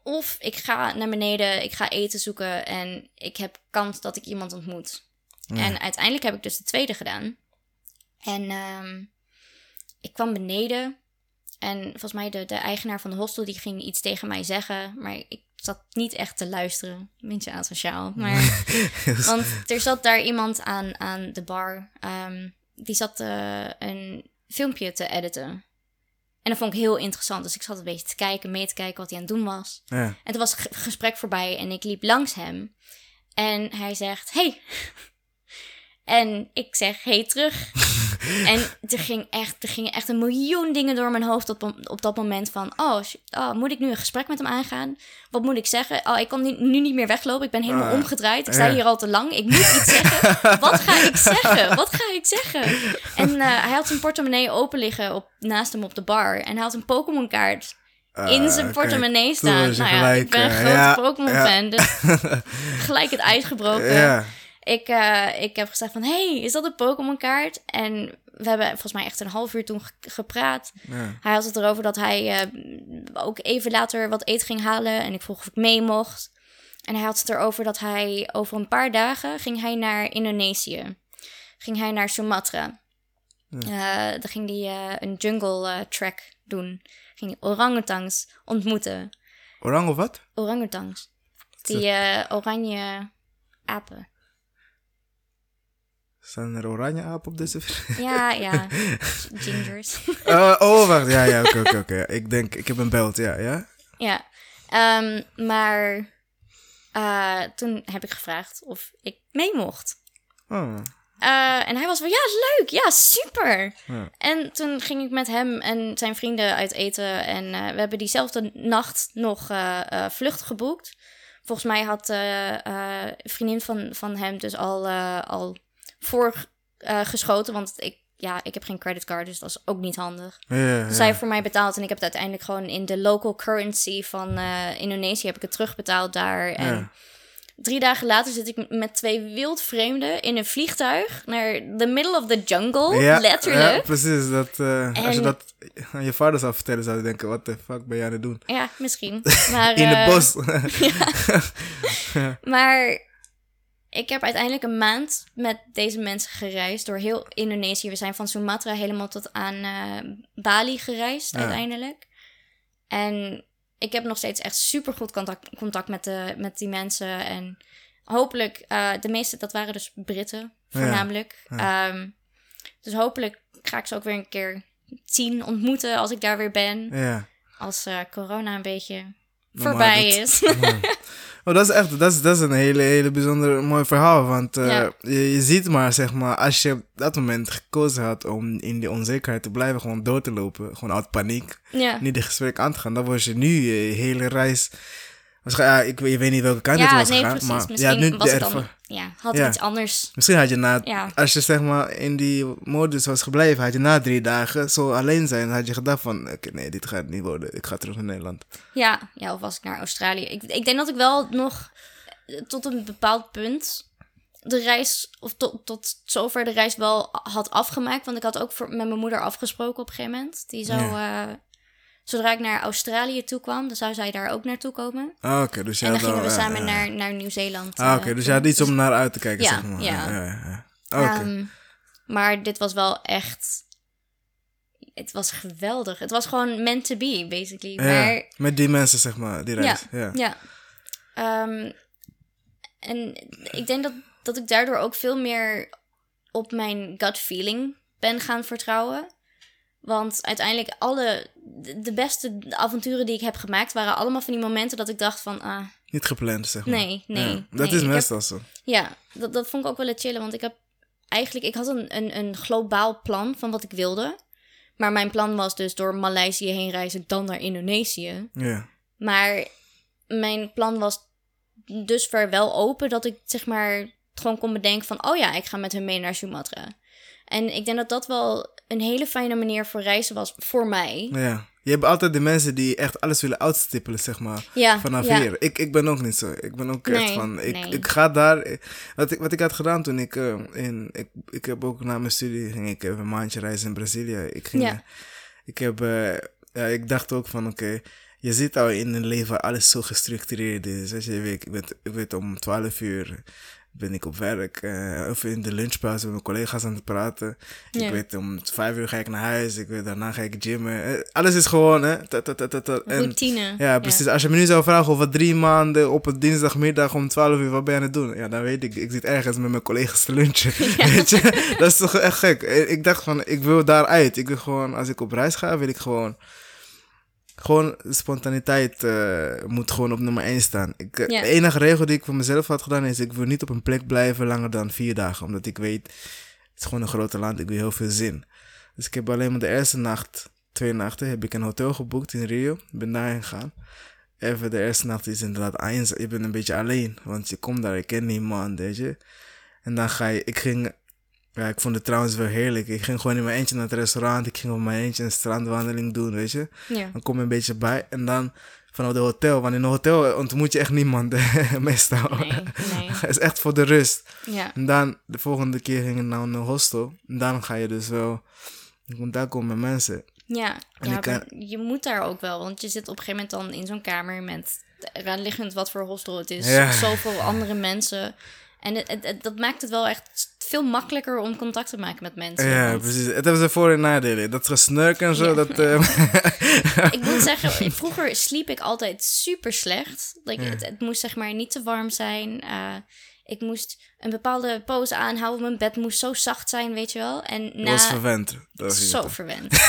of ik ga naar beneden, ik ga eten zoeken en ik heb kans dat ik iemand ontmoet. En uiteindelijk heb ik dus de tweede gedaan. En ehm, ik kwam beneden en volgens mij de, de eigenaar van de hostel die ging iets tegen mij zeggen. Maar ik zat niet echt te luisteren. Beetje asociaal. Maar, want er zat daar iemand aan, aan de bar. ehm, die zat eh, een filmpje te editen. En dat vond ik heel interessant. Dus ik zat een beetje te kijken, mee te kijken wat hij aan het doen was. Ja. En toen was het gesprek voorbij en ik liep langs hem. En hij zegt, hey. En ik zeg, hey, terug. en er, ging echt, er gingen echt een miljoen dingen door mijn hoofd op, op dat moment van... Oh, oh, moet ik nu een gesprek met hem aangaan? Wat moet ik zeggen? Oh, ik kan nu, nu niet meer weglopen. Ik ben helemaal Ah, omgedraaid. Ik sta hier al te lang. Ik moet iets zeggen. Wat ga ik zeggen? Wat ga ik zeggen? En eh, hij had zijn portemonnee open liggen op, naast hem op de bar. En hij had een Pokémon kaart in zijn Ah, portemonnee staan. Nou ja, gelijk, ik ben een eh, grote ja, Pokémon-fan, dus gelijk het ijs gebroken. Ja. Ik, eh, ik heb gezegd van, hey, is dat een Pokémon-kaart? En we hebben volgens mij echt een half uur toen ge- gepraat. Ja. Hij had het erover dat hij eh, ook even later wat eten ging halen. En ik vroeg of ik mee mocht. En hij had het erover dat hij over een paar dagen ging hij naar Indonesië. Ging hij naar Sumatra. Eh, dan ging hij eh, een jungle eh, track doen. Ging hij orangutangs ontmoeten. Orang of wat? Orangutangs. Die eh, oranje apen. Zijn er oranje apen op deze Ja, ja. Gingers. Eh, oh, wacht. Ja, ja, oké, oké. Ik denk, ik heb een belt, ja, ja. ja. Ehm, maar eh, toen heb ik gevraagd of ik mee mocht. Oh, Eh, en hij was van, ja, leuk, ja, super. Ja. En toen ging ik met hem en zijn vrienden uit eten. En eh, we hebben diezelfde nacht nog vlucht geboekt. Volgens mij had een vriendin van, van hem dus al, eh, al voorgeschoten. want ik, ja, ik heb geen creditcard, dus dat is ook niet handig. ja, ja. Dus zij voor mij betaald en ik heb het uiteindelijk gewoon in de local currency van eh, Indonesië heb ik het terugbetaald daar. En Ja. drie dagen later zit ik met twee wildvreemden in een vliegtuig naar the middle of the jungle, Ja, letterlijk. Ja, precies. Dat, eh, Als je dat aan je vader zou vertellen, zou je denken, wat de fuck ben jij aan het doen? Ja, misschien. Maar, In eh, het bos. Maar ik heb uiteindelijk een maand met deze mensen gereisd door heel Indonesië. We zijn van Sumatra helemaal tot aan eh, Bali gereisd Ja. uiteindelijk. En ik heb nog steeds echt super goed contact, contact met, de, met die mensen. En hopelijk, eh, de meeste, dat waren dus Britten voornamelijk. Ehm, dus hopelijk ga ik ze ook weer een keer zien, ontmoeten als ik daar weer ben. ja. Als eh, corona een beetje voorbij is. Oh, dat is echt dat is, dat is een hele, hele bijzonder mooi verhaal. Want eh, Ja. je, je ziet maar, zeg maar, als je op dat moment gekozen had om in die onzekerheid te blijven, gewoon door te lopen, gewoon uit paniek, ja. niet de gesprek aan te gaan, dan was je nu je hele reis. Ja, ik, weet- je weet niet welke kant het was nee, gegaan, precies. maar Misschien ja, nu was het dan... Ja, had Ja. iets anders... Misschien had je na, Ja. als je zeg maar in die modus was gebleven, had je na drie dagen zo alleen zijn, had je gedacht van, oké, nee, dit gaat niet worden, ik ga terug naar Nederland. Ja, ja, of was ik naar Australië. Ik, ik denk dat ik wel nog eh, tot een bepaald punt de reis, of tot, tot zover de reis wel had afgemaakt. Want ik had ook voor, met mijn moeder afgesproken op een gegeven moment. Die zou, eh, zodra ik naar Australië toe kwam, dan zou zij daar ook naartoe komen. Ah, oké, dus je en dan gingen we al, ja, samen ja. naar, naar Nieuw-Zeeland. Ah, eh, oké, dus je had iets Dus- om naar uit te kijken, Ja, zeg maar. ja. ja. Oké. Ehm, maar dit was wel echt... Het was geweldig. Het was gewoon meant to be, basically. Ja, Maar met die mensen, zeg maar, die reis. Ja. Ja. Ehm, en ik denk dat, dat ik daardoor ook veel meer op mijn gut feeling ben gaan vertrouwen. Want uiteindelijk alle, de beste avonturen die ik heb gemaakt... waren allemaal van die momenten dat ik dacht van... Ah, Niet gepland, zeg maar. nee, nee. Ja, nee. Dat Ik is meestal zo. ja, dat, dat vond ik ook wel het chillen. Want ik heb eigenlijk... Ik had een, een, een globaal plan van wat ik wilde. Maar mijn plan was dus door Maleisië heen reizen... dan naar Indonesië. Ja. Maar mijn plan was dusver wel open dat ik zeg maar gewoon kon bedenken van... oh ja, ik ga met hem mee naar Sumatra. En ik denk dat dat wel een hele fijne manier voor reizen was voor mij. ja. Je hebt altijd de mensen die echt alles willen uitstippelen, zeg maar. Ja, Vanaf ja. hier. Ik, ik ben ook niet zo. Ik ben ook echt van. Ik, nee. ik ga daar. Wat ik, wat ik had gedaan toen ik. eh, in, ik, ik heb ook na mijn studie. ging ik even een maandje reizen in Brazilië. Ik ging. Ja. Ik heb. eh, ja, ik dacht ook van: oké. je zit al in een leven waar alles zo gestructureerd is. Weet je, ik, weet, ik weet om 12 uur ben ik op werk. eh, of in de lunchpauze met mijn collega's aan het praten. Ik weet om 5 uur ga ik naar huis. Ik weet daarna ga ik gymmen. Eh, alles is gewoon, hè. Ta, ta, ta, ta, ta. En- Routine. ja, precies. Als je me nu zou vragen over drie maanden op een dinsdagmiddag om 12 uur, wat ben je aan het doen? Ja, dan weet ik, ik zit ergens met mijn collega's te lunchen. Weet je? Dat is toch echt gek. Eh, Ik dacht van, ik wil daaruit. Ik wil gewoon, als ik op reis ga, wil ik gewoon gewoon spontaniteit eh, moet gewoon op nummer 1 staan. Ik, eh. De enige regel die ik voor mezelf had gedaan is: ik wil niet op een plek blijven langer dan vier dagen. Omdat ik weet, het is gewoon een grote land, ik wil heel veel zin. Dus ik heb alleen maar de eerste nacht, twee nachten, heb ik een hotel geboekt in Rio. Ik ben daarheen gegaan. Even de eerste nacht is inderdaad eenzaam. Je bent een beetje alleen, want je komt daar, je kent niemand, weet je. En dan ga je, ik ging, ja, ik vond het trouwens wel heerlijk. Ik ging gewoon in mijn eentje naar het restaurant. Ik ging op mijn eentje een strandwandeling doen, weet je. Ja. Dan kom je een beetje bij. En dan vanuit het hotel. Want in een hotel ontmoet je echt niemand, meestal. Nee, nee. Het is echt voor de rust. Ja. En dan, de volgende keer ging ik naar een hostel. En dan ga je dus wel in contact komen met mensen. Ja, En ja ik kan- maar je moet daar ook wel, want je zit op een gegeven moment dan in zo'n kamer met, eraan liggend wat voor hostel het is, Ja. zoveel andere mensen. En het, het- het- dat maakt het wel echt veel makkelijker om contact te maken met mensen. Ja, want precies. Het hebben ze voor- en nadelen. Dat gesnurken en zo, Ja. dat... eh, ik moet zeggen, vroeger sliep ik altijd super slecht. Like, Ja. het, het moest zeg maar niet te warm zijn. Eh, ik moest een bepaalde pose aanhouden. Mijn bed moest zo zacht zijn, weet je wel. En dat na... was verwend. Dat was Zo verwend.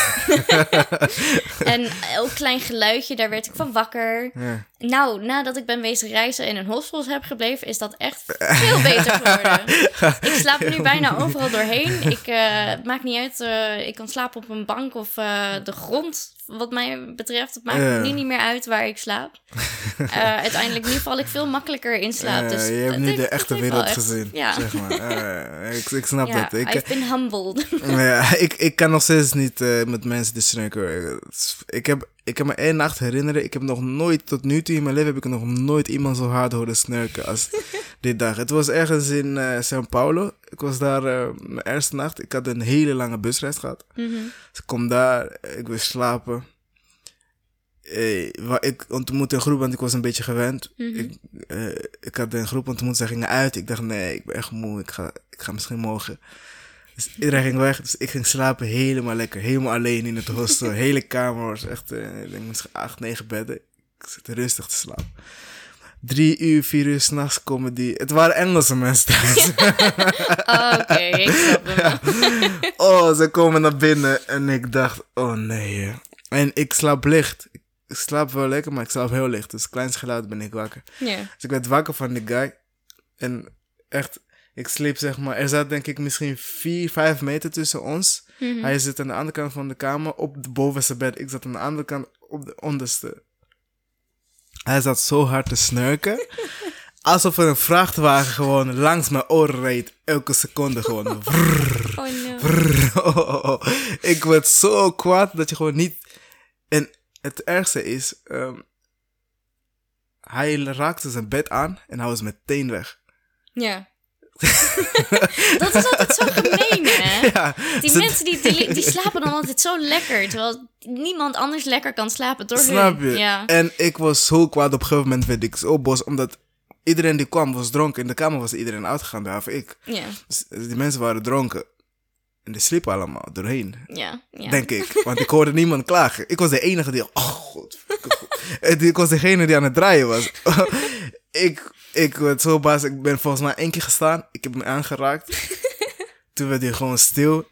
en elk klein geluidje, daar werd ik van wakker. Ja. Nou, nadat ik ben wezen reizen en in hostels heb gebleven, is dat echt veel beter geworden. ik slaap nu bijna overal doorheen. Ik uh, het maakt niet uit. Uh, ik kan slapen op een bank of uh, de grond. Wat mij betreft, het maakt Ja. nu niet meer uit waar ik slaap. Uiteindelijk nu val ik veel makkelijker in slaap. Eh, dus je hebt dat nu de dat echte wereld echt- Ja, zeg maar. Ik, ik snap ja dat. Ik, I've been humbled. Ja, ik, ik kan nog steeds niet eh, met mensen te snurken. Ik heb, ik heb me één nacht herinneren. Ik heb nog nooit, tot nu toe in mijn leven, heb ik nog nooit iemand zo hard horen snurken als dit dag. Het was ergens in eh São Paulo. Ik was daar eh, mijn eerste nacht. Ik had een hele lange busreis gehad. Mhm. Dus ik kom daar, ik wil slapen. Wa- ik ontmoette een groep, want ik was een beetje gewend. Mhm. ik, eh, ik had een groep ontmoet, ze gingen uit. Ik dacht, nee, ik ben echt moe, ik ga, ik ga misschien morgen. Dus iedereen ging weg, dus ik ging slapen helemaal lekker. Helemaal alleen in het hostel. Hele kamer was echt, eh, ik denk misschien acht, negen bedden. Ik zit rustig te slapen. Drie uur, vier uur s'nachts komen die... Het waren Engelse mensen thuis. Oh, Oké, ik snap hem. oh, ze komen naar binnen en ik dacht, oh nee. En ik slaap licht. Ik slaap wel lekker, maar ik slaap heel licht. Dus kleins geluid ben ik wakker. Dus ik werd wakker van die guy. En echt, ik sliep zeg maar. Er zat denk ik misschien vier, vijf meter tussen ons. Mhm. Hij zit aan de andere kant van de kamer op de bovenste bed. Ik zat aan de andere kant op de onderste. Hij zat zo hard te snurken. Alsof er een vrachtwagen gewoon langs mijn oren reed. Elke seconde gewoon. Oh no. Oh, oh, oh. Ik werd zo kwaad dat je gewoon niet... En het ergste is... ehm, hij raakte zijn bed aan en hij was meteen weg. Ja. dat is altijd zo gemeen, hè? Ja, Die mensen die, die, die slapen dan altijd zo lekker, terwijl niemand anders lekker kan slapen door Snap hun. je? Ja. En ik was zo kwaad. Op een gegeven moment werd ik zo boos. Omdat iedereen die kwam was dronken. In de kamer was iedereen uitgegaan, behalve ik. Ja, Dus die mensen waren dronken. En die sliepen allemaal doorheen. ja, ja. Denk ik. Want ik hoorde niemand klagen. Ik was de enige die... Oh, god. En Ik was degene die aan het draaien was. ik, ik werd zo baas. Ik ben volgens mij één keer gestaan. Ik heb me aangeraakt. Toen werd hij gewoon stil.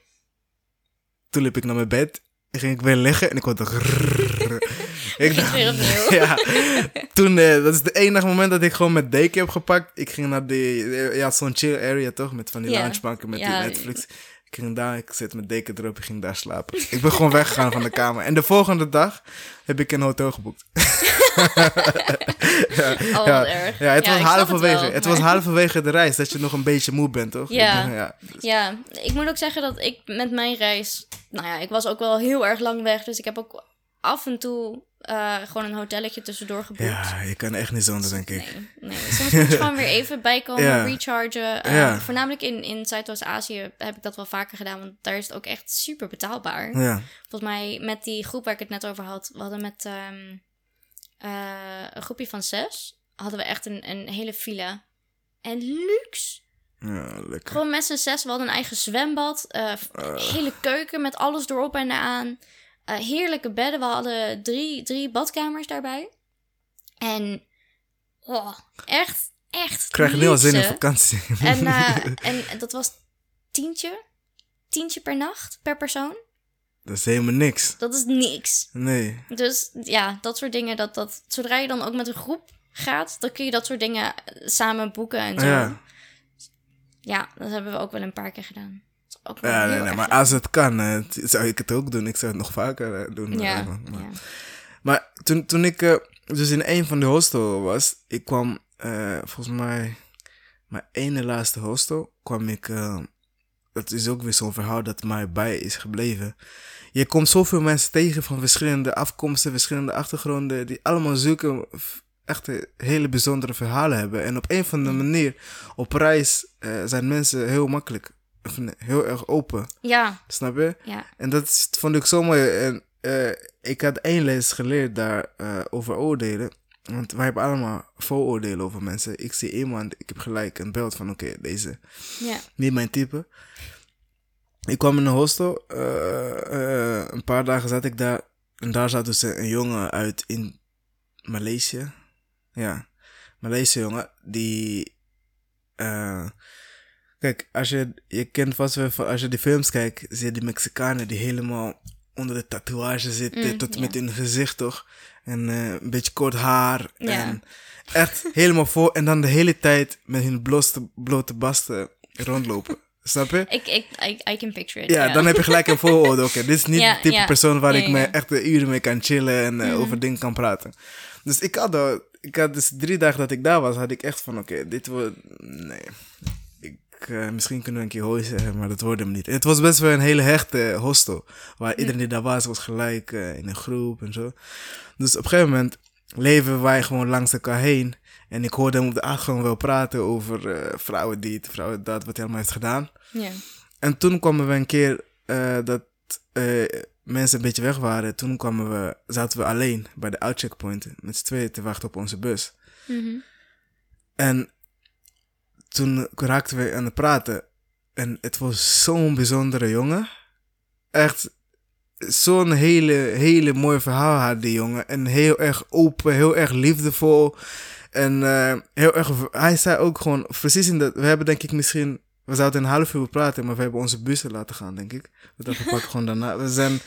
Toen liep ik naar mijn bed. En ging ik weer liggen en ik hoorde... Ik opnieuw. ja. Toen, eh, dat is het enige moment dat ik gewoon mijn deken heb gepakt. Ik ging naar die, eh, ja, zo'n chill area toch? Met van die loungebanken met die Netflix. Ik ging daar, ik zet mijn deken erop, ik ging daar slapen. Ik ben gewoon weggegaan van de kamer. En de volgende dag heb ik een hotel geboekt. Oh, ja, erg. ja, het was halverwege. Het, was halverwege de reis dat je nog een beetje moe bent, toch? Ja. Ik ja. Ja, ik moet ook zeggen dat ik met mijn reis... Nou ja, ik was ook wel heel erg lang weg. Dus ik heb ook af en toe eh, gewoon een hotelletje tussendoor geboekt. ja, je kan echt niet zonder, denk ik. Nee, nee. Soms moet je gewoon weer even bijkomen, Ja. rechargen. Eh, Ja. Voornamelijk in, in Zuidoost-Azië heb ik dat wel vaker gedaan, want daar is het ook echt super betaalbaar. Ja, Volgens mij met die groep waar ik het net over had, we hadden met ehm, eh, een groepje van zes, hadden we echt een, een hele villa. En luxe. ja lekker. Gewoon met z'n zes, we hadden een eigen zwembad, eh, hele keuken met alles erop en eraan. Eh, heerlijke bedden, we hadden drie, drie badkamers daarbij. En oh, echt, echt Ik krijg al zin in vakantie. En, eh, en dat was tientje, tientje per nacht, per persoon. Dat is helemaal niks. Dat is niks. Nee. Dus ja, dat soort dingen, dat, dat, zodra je dan ook met een groep gaat, dan kun je dat soort dingen samen boeken en zo. Ja, ja dat hebben we ook wel een paar keer gedaan. Ook ja, nee, nee, maar als het kan, uh, zou ik het ook doen. Ik zou het nog vaker uh, doen. Ja, maar, ja. maar toen, toen ik uh, dus in een van de hostel was, ik kwam volgens mij, mijn ene laatste hostel, kwam ik, dat is ook weer zo'n verhaal dat mij bij is gebleven. Je komt zoveel mensen tegen van verschillende afkomsten, verschillende achtergronden, die allemaal zulke echt hele bijzondere verhalen hebben. En op een of andere manier, op reis, zijn mensen heel makkelijk heel erg open. Ja. Snap je? Ja. En dat vond ik zo mooi. En uh, ik had één les geleerd daar uh, over oordelen. Want wij hebben allemaal vooroordelen over mensen. Ik zie iemand, ik heb gelijk een beeld van, oké, deze. Ja. Niet mijn type. Ik kwam in een hostel. Uh, een paar dagen zat ik daar. En daar zat dus een jongen uit in Maleisië. Ja, Maleisië jongen. Die... Kijk, als je, je kent vast wel van, als je die films kijkt, zie je die Mexicanen die helemaal onder de tatoeage zitten, mm, tot met hun gezicht toch? En uh, een beetje kort haar. En echt helemaal vol. En dan de hele tijd met hun blote, blote basten rondlopen. Snap je? Ik, ik, I, I can picture it. Ja, dan heb je gelijk een vooroordeel. Oké, dit is niet het type persoon waar ik me echt uren mee kan chillen en uh, over dingen kan praten. Dus ik had, al, ik had dus drie dagen dat ik daar was, had ik echt van, oké, dit wordt, nee, uh, misschien kunnen we een keer hooi zeggen, maar dat hoorde hem niet. het was best wel een hele hechte hostel. Waar iedereen die daar was, was gelijk uh, in een groep en zo. Dus op een gegeven moment leven wij gewoon langs elkaar heen. En ik hoorde hem op de achtergrond wel praten over uh, vrouwen dit, vrouwen dat, wat hij allemaal heeft gedaan. Ja. En toen kwamen we een keer dat mensen een beetje weg waren. Toen kwamen we, zaten we alleen bij de outcheckpoint met z'n tweeën te wachten op onze bus. Mm -hmm. En toen raakten we aan het praten. En het was zo'n bijzondere jongen. Echt zo'n hele, hele mooi verhaal had die jongen. En heel erg open, heel erg liefdevol. En uh, heel erg, hij zei ook gewoon, precies in dat, we hebben denk ik misschien, we zouden een half uur praten, maar we hebben onze bussen laten gaan, denk ik. We dachten, we pakken gewoon daarna. We zijn,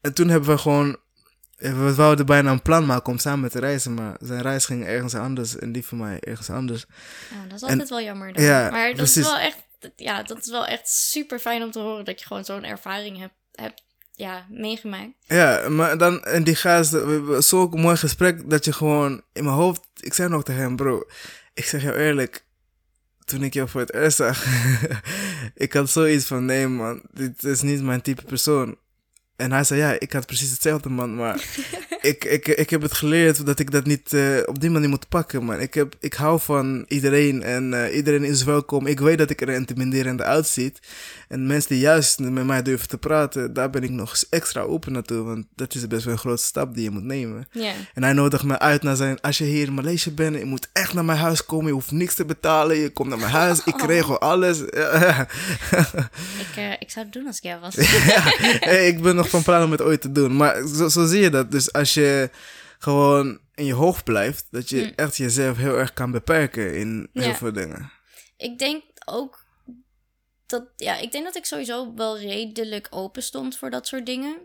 en toen hebben we gewoon we wouden bijna een plan maken om samen te reizen, maar zijn reis ging ergens anders en die van mij ergens anders. Ja, dat is altijd wel jammer. Dan. Ja, maar dat is wel echt, ja, dat is wel echt super fijn om te horen dat je gewoon zo'n ervaring hebt, hebt ja, meegemaakt. Ja, maar dan, en die gast, zo'n mooi gesprek dat je gewoon in mijn hoofd, ik zei nog tegen hem, bro, ik zeg jou eerlijk, toen ik jou voor het eerst zag, ik had zoiets van, nee man, dit is niet mijn type persoon. En hij zei, ja, ik had precies hetzelfde, man. Maar ik, ik, ik heb het geleerd dat ik dat niet uh, op die manier moet pakken, man. Ik, heb, ik hou van iedereen en uh, iedereen is welkom. Ik weet dat ik er intimiderend uitziet. En mensen die juist met mij durven te praten, daar ben ik nog extra open naartoe. Want dat is best wel een grote stap die je moet nemen. Yeah. En hij nodigt me uit naar zijn, als je hier in Maleisië bent, je moet echt naar mijn huis komen. Je hoeft niks te betalen. Je komt naar mijn huis. Ik regel alles. ik, uh, ik zou het doen als ik jou was. ja, hey, ik ben nog van plan om het ooit te doen. Maar zo, zo zie je dat. Dus als je gewoon in je hoofd blijft, dat je mm. echt jezelf heel erg kan beperken in heel veel dingen. Ik denk ook dat, ja, ik denk dat ik sowieso wel redelijk open stond voor dat soort dingen.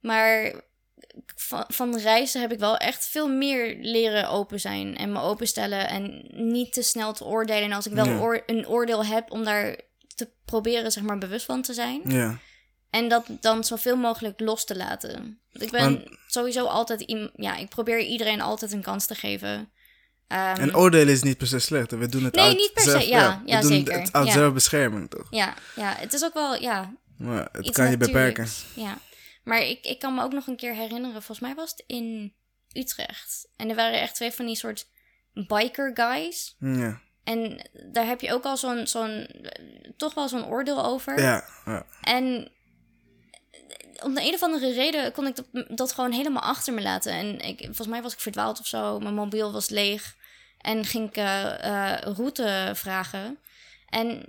Maar van, van reizen heb ik wel echt veel meer leren open zijn en me openstellen en niet te snel te oordelen. En als ik wel een oordeel heb, om daar te proberen, zeg maar, bewust van te zijn. Ja. En dat dan zoveel mogelijk los te laten. Ik ben sowieso altijd... Ja, ik probeer iedereen altijd een kans te geven. Um, en oordelen is niet per se slecht. We doen het nee, uit niet per se. Ja, ja, zeker. Het uit ja. zelfbescherming, toch? Ja, ja, het is ook wel... Ja, maar het kan je beperken. Ja. Maar ik, ik kan me ook nog een keer herinneren... Volgens mij was het in Utrecht. En er waren echt twee van die soort biker guys. Ja. En daar heb je ook al zo'n... zo'n toch wel zo'n oordeel over. Ja, ja. En om de een of andere reden kon ik dat, dat gewoon helemaal achter me laten. En ik, volgens mij was ik verdwaald of zo. Mijn mobiel was leeg. En ging ik uh, uh, route vragen. En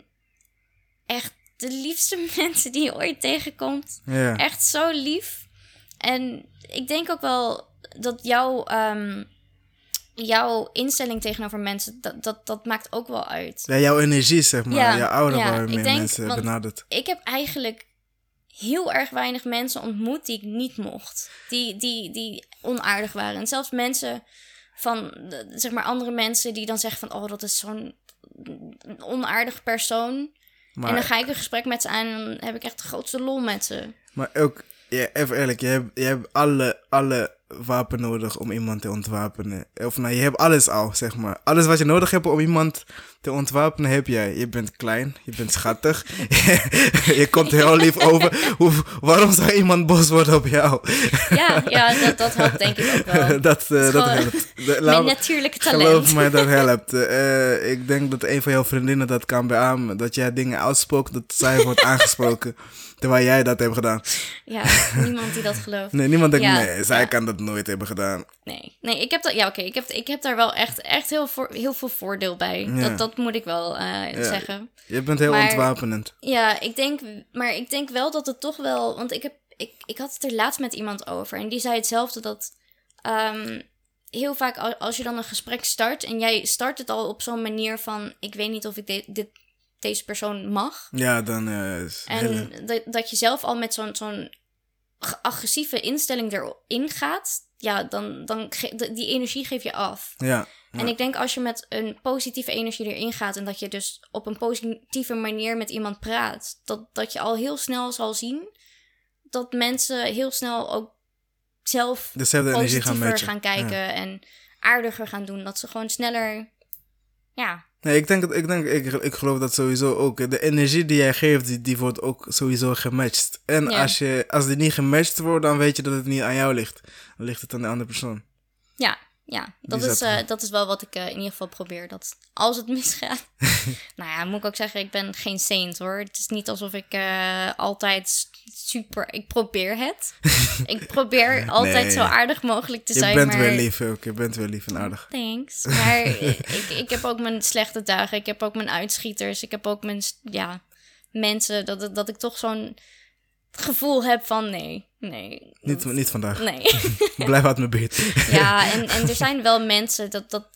echt de liefste mensen die je ooit tegenkomt. Echt zo lief. En ik denk ook wel dat jouw, um, jouw instelling tegenover mensen, dat, dat, dat maakt ook wel uit. Ja, jouw energie, zeg maar. Ja, jouw aura ja, waarmee mensen benadert. Ik heb eigenlijk heel erg weinig mensen ontmoet die ik niet mocht. Die, die, die onaardig waren. En zelfs mensen van, zeg maar, andere mensen die dan zeggen van... Oh, dat is zo'n onaardig persoon. Maar, En dan ga ik een gesprek met ze aan en dan heb ik echt de grootste lol met ze. maar ook, ja, even eerlijk, je hebt, je hebt alle, alle wapen nodig om iemand te ontwapenen. Of nou, je hebt alles al, zeg maar. Alles wat je nodig hebt om iemand te ontwapenen, heb jij. Je bent klein, je bent schattig, je komt heel lief over. Hoe, waarom zou iemand boos worden op jou? Ja, ja dat, dat helpt denk ik ook wel. dat, eh, dat helpt. Mijn natuurlijke talent. Geloof mij, dat helpt. Eh, ik denk dat een van jouw vriendinnen dat kan beamen. Dat jij dingen uitspookt, dat zij wordt aangesproken. Terwijl jij dat hebt gedaan. Ja, niemand die dat gelooft. Nee, niemand denkt, Ja, nee, zij ja. kan dat nooit hebben gedaan. Nee, nee ik heb dat. Ja, oké. ik, heb, ik heb daar wel echt, echt heel, voor, heel veel voordeel bij. Ja. Dat, dat moet ik wel eh, zeggen. Je bent heel Maar- ontwapenend. Ja, ik denk, maar ik denk wel dat het toch wel. Want ik, heb, ik, ik had het er laatst met iemand over. En die zei hetzelfde. Dat ehm, heel vaak al- als je dan een gesprek start. En jij start het al op zo'n manier van. Ik weet niet of ik de- dit, deze persoon mag. Ja, dan is En hele- dat, dat je zelf al met zo'n zo'n agressieve instelling erin gaat. Ja, dan, dan die energie geef je af. Ja, En ik denk als je met een positieve energie erin gaat en dat je dus op een positieve manier met iemand praat, dat, dat je al heel snel zal zien dat mensen heel snel ook zelf dezelfde energie gaan positiever gaan kijken Ja. en aardiger gaan doen. Dat ze gewoon sneller, ja, Nee, ik denk, dat- ik, denk ik, ik geloof dat sowieso ook. De energie die jij geeft, die, die wordt ook sowieso gematcht. En Ja. als, je, als die niet gematcht wordt, dan weet je dat het niet aan jou ligt. Dan ligt het aan de andere persoon. ja, ja. Dat, is, eh, dat is wel wat ik eh, in ieder geval probeer. Dat als het misgaat. nou ja, moet ik ook zeggen, ik ben geen saint hoor. Het is niet alsof ik eh, altijd super. Ik probeer het. ik probeer altijd Nee. zo aardig mogelijk te Je zijn. bent maar... wel lief ook. Je bent wel lief en aardig. Thanks. Maar ik, ik heb ook mijn slechte dagen. Ik heb ook mijn uitschieters. Ik heb ook mijn, ja, mensen. Dat, dat ik toch zo'n gevoel heb van nee, nee. Niet, niet vandaag. Nee. Blijf uit mijn buurt. ja, en, en er zijn wel mensen dat, dat,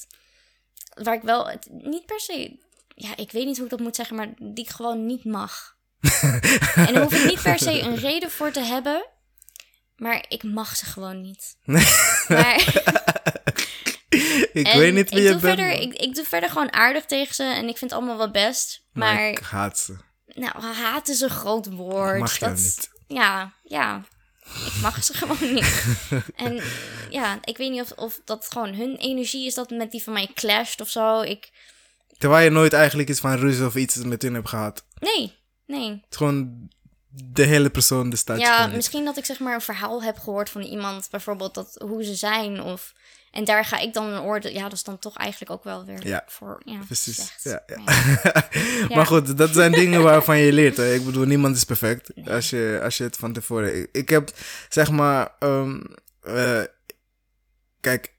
waar ik wel het, niet per se. Ja, ik weet niet hoe ik dat moet zeggen, maar die ik gewoon niet mag. en daar hoef ik niet per se een reden voor te hebben. Maar ik mag ze gewoon niet. Maar ik weet niet wie ik je doe bent. Verder, ik, ik doe verder gewoon aardig tegen ze en ik vind het allemaal wel best. maar Maar, ik haat ze. Nou, haat is een groot woord. Mag Dat- niet. Ja, ja. Ik mag ze gewoon niet. En ja, ik weet niet of, of dat gewoon hun energie is dat met die van mij clasht of zo. Ik, Terwijl je nooit eigenlijk iets van ruzie of iets met hun hebt gehad. nee, nee. Het is gewoon de hele persoon, de staat Ja, misschien dat ik zeg maar een verhaal heb gehoord van iemand, bijvoorbeeld dat, hoe ze zijn. Of, en daar ga ik dan een oordeel. Ja, dat is dan toch eigenlijk ook wel weer Ja, voor. Ja, Precies. slecht. Ja, ja. Ja. maar goed, dat zijn dingen waarvan je leert. Hè. Ik bedoel, niemand is perfect. Als, je, als je het van tevoren. Ik, ik heb zeg maar. ehm, eh, kijk,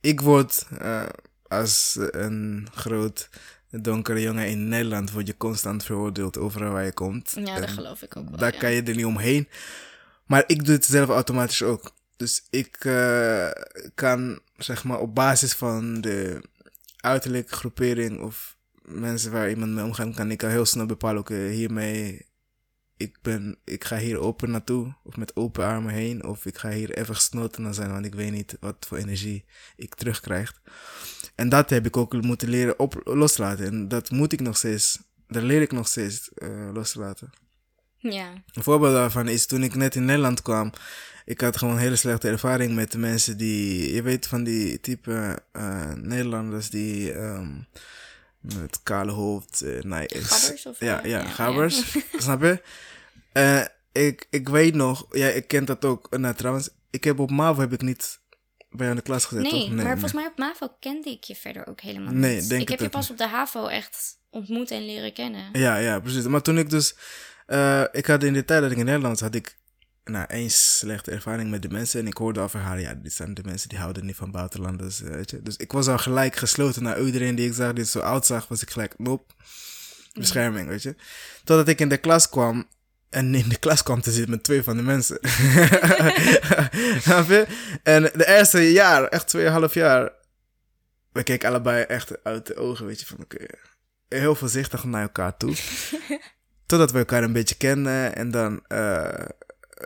ik word eh, als een groot donkere jongen in Nederland. word je constant veroordeeld overal waar je komt. Ja, dat geloof ik ook wel. Daar kan je er niet omheen. Maar ik doe het zelf automatisch ook. Dus ik eh, kan, zeg maar, op basis van de uiterlijke groepering of mensen waar iemand mee omgaat, kan ik al heel snel bepalen, oké, hiermee, ik, ben, ik ga hier open naartoe, of met open armen heen, of ik ga hier even gesnoten aan zijn, want ik weet niet wat voor energie ik terugkrijg. En dat heb ik ook moeten leren op, loslaten. En dat moet ik nog steeds, dat leer ik nog steeds eh, loslaten. Ja, Een voorbeeld daarvan is toen ik net in Nederland kwam. Ik had gewoon een hele slechte ervaring met de mensen die, je weet van die type eh, Nederlanders die ehm, met kale hoofd, eh nee, Gabbers of, ja, ja, ja, gabbers, snap je? Eh, ik, ik weet nog, ja, ik ken dat ook. Nou, trouwens, ik heb op MAVO heb ik niet bij jou in de klas gezet, nee, maar volgens mij op MAVO kende ik je verder ook helemaal Nee, niet. denk ik heb je pas op de HAVO echt ontmoet en leren kennen. Ja, ja, precies. Maar toen ik dus... ik had in de tijd dat ik in Nederland had ik nou, één slechte ervaring met de mensen. En ik hoorde al verhalen, ja, dit zijn de mensen die houden niet van buitenlanders, eh, weet je. Dus ik was al gelijk gesloten naar iedereen die ik zag, die zo oud zag, was ik gelijk, nope, bescherming, weet je. Totdat ik in de klas kwam en in de klas kwam te zitten met twee van de mensen. En de eerste jaar, echt tweeënhalf jaar, we keken allebei echt uit de ogen, weet je, van oké, heel voorzichtig naar elkaar toe. totdat we elkaar een beetje kennen en dan eh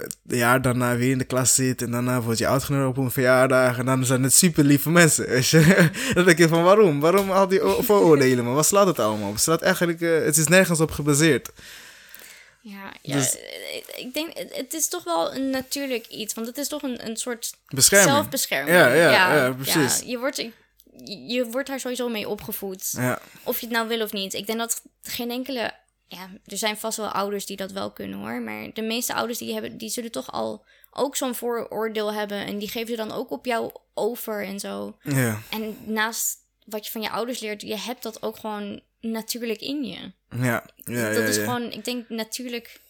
het jaar daarna weer in de klas zit en daarna word je uitgenodigd op een verjaardag en dan zijn het super lieve mensen. Weet je? dan denk je van waarom? Waarom al die vooroordelen? Maar wat slaat het allemaal op? Het slaat eigenlijk, eh, het is nergens op gebaseerd. Ja, ja Dus- eh, ik denk, het- is toch wel een natuurlijk iets, want het is toch een, een soort Bescherming. zelfbescherming. Ja, ja, ja, precies. je, wordt, je wordt daar sowieso mee opgevoed. Ja, Of je het nou wil of niet. Ik denk dat geen enkele. Ja, er zijn vast wel ouders die dat wel kunnen hoor. Maar de meeste ouders die hebben, die zullen toch al ook zo'n vooroordeel hebben. En die geven ze dan ook op jou over en zo. ja, En naast wat je van je ouders leert, je hebt dat ook gewoon natuurlijk in je. ja, ja. dat ja, is ja. gewoon, ik denk natuurlijk,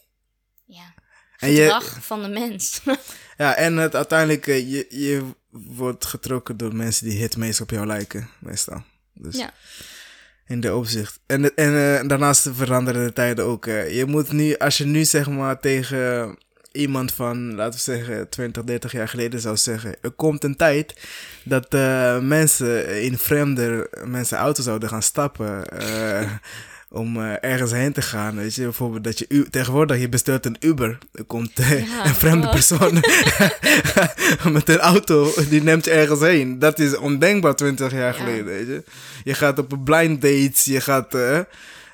ja, En je- van de mens. Ja, en het, uiteindelijk, eh, je, je wordt getrokken door mensen die het meest op jou lijken, meestal. Dus ja. In de opzicht. En, en eh, daarnaast veranderen de tijden ook. eh. je moet nu, als je nu zeg maar tegen iemand van, laten we zeggen, 20, 30 jaar geleden zou zeggen. Er komt een tijd dat eh, mensen in vreemde mensen auto zouden gaan stappen. om eh, ergens heen te gaan. Weet je, bijvoorbeeld dat je u- tegenwoordig je bestelt een Uber. Er komt eh, Ja, een vreemde oh. persoon met een auto, die neemt je ergens heen. Dat is ondenkbaar 20 jaar Ja. geleden. Weet je. je gaat op een blind dates, je gaat eh,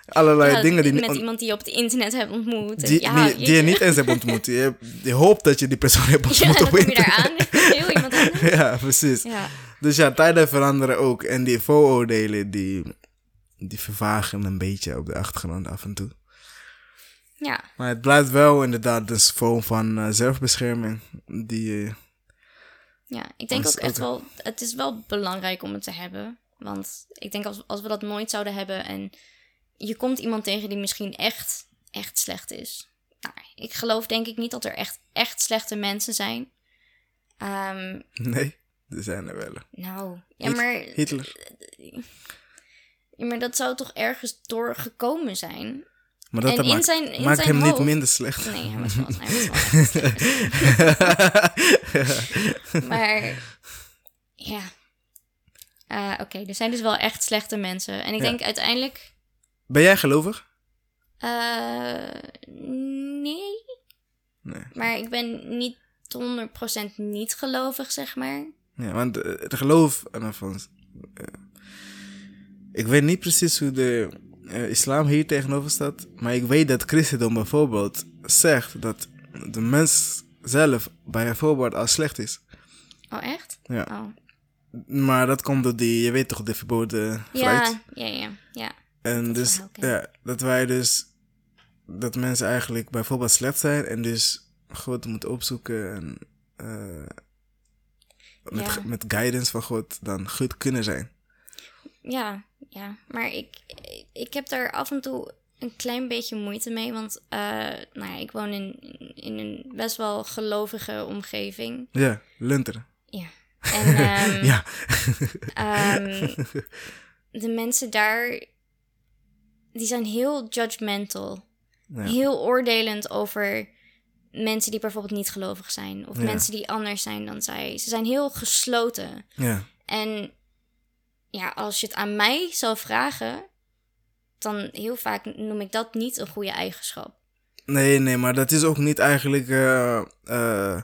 allerlei Ja, dingen die met iemand die je op het internet hebt ontmoet. die, ja, die, die je niet eens hebt ontmoet. Je, hoopt dat je die persoon hebt ontmoet op internet. aan. Heel iemand. Ja, precies. Ja. Dus ja, tijden veranderen ook. En die vooroordelen, die, die vervagen een beetje op de achtergrond af en toe. ja, Maar het blijft wel inderdaad een vorm van eh, zelfbescherming. Die, eh, ja, ik denk ook echt wel, het is wel belangrijk om het te hebben. Want ik denk als, als we dat nooit zouden hebben en je komt iemand tegen die misschien echt, echt slecht is. Nou, ik geloof denk ik niet dat er echt, echt slechte mensen zijn. Ehm, nee, er zijn er wel. nou, ja maar, Hitler. Ja, maar dat zou toch ergens door gekomen zijn? Maar dat en in maakt, zijn, in maakt hem hoofd, niet minder slecht. Nee, hij was wel, hij was wel echt slecht. Maar ja. Eh, Oké, er zijn dus wel echt slechte mensen. En ik Ja. denk uiteindelijk. Ben jij gelovig? eh, nee. Nee. Maar ik ben niet 100% niet gelovig, zeg maar. Ja, want eh, het geloof, en dan van, ik weet niet precies hoe de eh, islam hier tegenover staat, maar ik weet dat christendom bijvoorbeeld zegt dat de mens zelf bijvoorbeeld al slecht is. Oh, echt? Ja. Oh. Maar dat komt door die, je weet toch, de verboden fruit. Ja, ja, ja, ja. En dat dus, ja, dat wij dus, dat mensen eigenlijk bijvoorbeeld slecht zijn en dus God moeten opzoeken en eh, met, Ja. met guidance van God dan goed kunnen zijn. Ja, ja. Maar ik, ik heb daar af en toe een klein beetje moeite mee. Want eh, nou ja, ik woon in, in een best wel gelovige omgeving. Ja, lunteren. Ja. En ehm, Ja. ehm, de mensen daar, die zijn heel judgmental. Ja. Heel oordelend over mensen die bijvoorbeeld niet gelovig zijn. Of Ja. mensen die anders zijn dan zij. Ze zijn heel gesloten. ja. En ja, als je het aan mij zou vragen, dan heel vaak noem ik dat niet een goede eigenschap. Nee, nee, maar dat is ook niet eigenlijk eh, eh,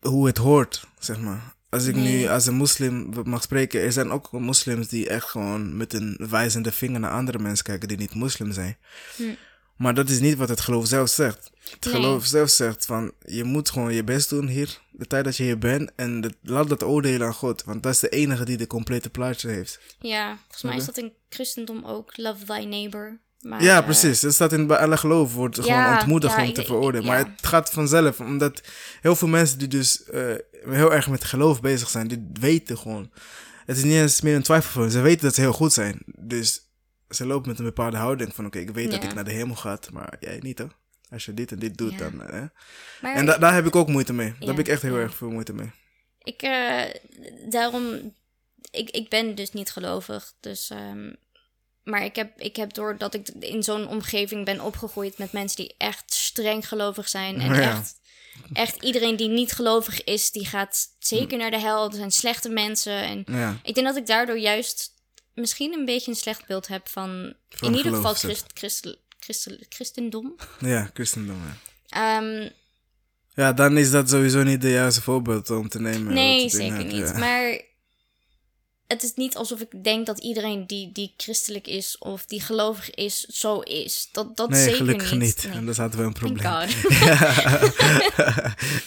hoe het hoort, zeg maar. Als ik nu als een moslim mag spreken, er zijn ook moslims die echt gewoon met een wijzende vinger naar andere mensen kijken die niet moslim zijn. Hm. Maar dat is niet wat het geloof zelf zegt. Het Nee. geloof zelf zegt van, je moet gewoon je best doen hier, de tijd dat je hier bent, en laat dat oordelen aan God, want dat is de enige die de complete plaatje heeft. Ja, volgens mij is dat in christendom ook, love thy neighbor. Maar, Ja, eh, precies. Dat staat in bij alle geloof, wordt gewoon ontmoedigd ja, om te veroordelen. ja. Maar het gaat vanzelf, omdat heel veel mensen die dus eh, heel erg met geloof bezig zijn, die weten gewoon. Het is niet eens meer een twijfel voor. Ze weten dat ze heel goed zijn. Dus ze lopen met een bepaalde houding van, oké, ik weet dat ik naar de hemel ga, maar jij niet hoor. Als je dit en dit doet, Ja. dan... maar En da- daar heb ik ook moeite mee. Daar heb ik echt heel erg veel moeite mee. ik, eh, daarom, ik, ik ben dus niet gelovig. Dus, ehm, maar ik heb, ik heb door dat ik in zo'n omgeving ben opgegroeid met mensen die echt streng gelovig zijn. En echt, echt iedereen die niet gelovig is, die gaat zeker naar de hel. Er zijn slechte mensen. En Ja, ik denk dat ik daardoor juist misschien een beetje een slecht beeld heb van, Van in ieder geval christ, christ- Christen, christendom. Ja, christendom, ja. Ehm, Ja, dan is dat sowieso niet de juiste voorbeeld om te nemen. nee, zeker niet. ja. Maar het is niet alsof ik denk dat iedereen die, die christelijk is of die gelovig is, zo is. Dat, dat Nee, zeker gelukkig niet. Nee. En dan hadden we een probleem.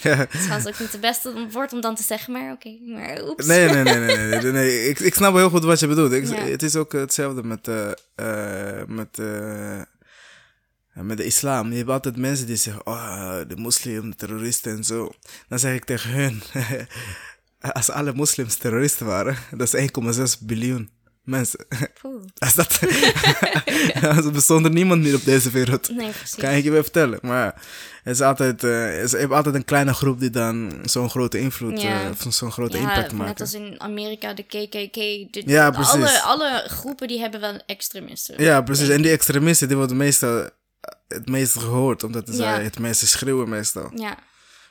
Ja. Het is ook niet het beste woord om dan te zeggen, maar oké. maar oeps. Nee, nee, nee, nee, nee, nee, nee. Ik, ik snap heel goed wat je bedoelt. Ik, Ja. Het is ook hetzelfde met, eh, met, eh, met de islam. Je hebt altijd mensen die zeggen, oh, de moslim, de terroristen en zo. Dan zeg ik tegen hun, als alle moslims terroristen waren, dat is 1,6 biljoen mensen. Poeh. Als dat, er bestond er niemand meer op deze wereld. Nee, precies. Kan ik je wel vertellen. Maar het is altijd, eh, je hebt altijd een kleine groep die dan zo'n grote invloed, Ja. eh, of zo'n grote ja, impact net maakt. als in Amerika, de KKK. De, Ja, precies. Alle, alle groepen die hebben wel extremisten. Ja, precies. En die extremisten die worden meestal het meest gehoord, omdat zij Ja. het meeste schreeuwen meestal. Ja,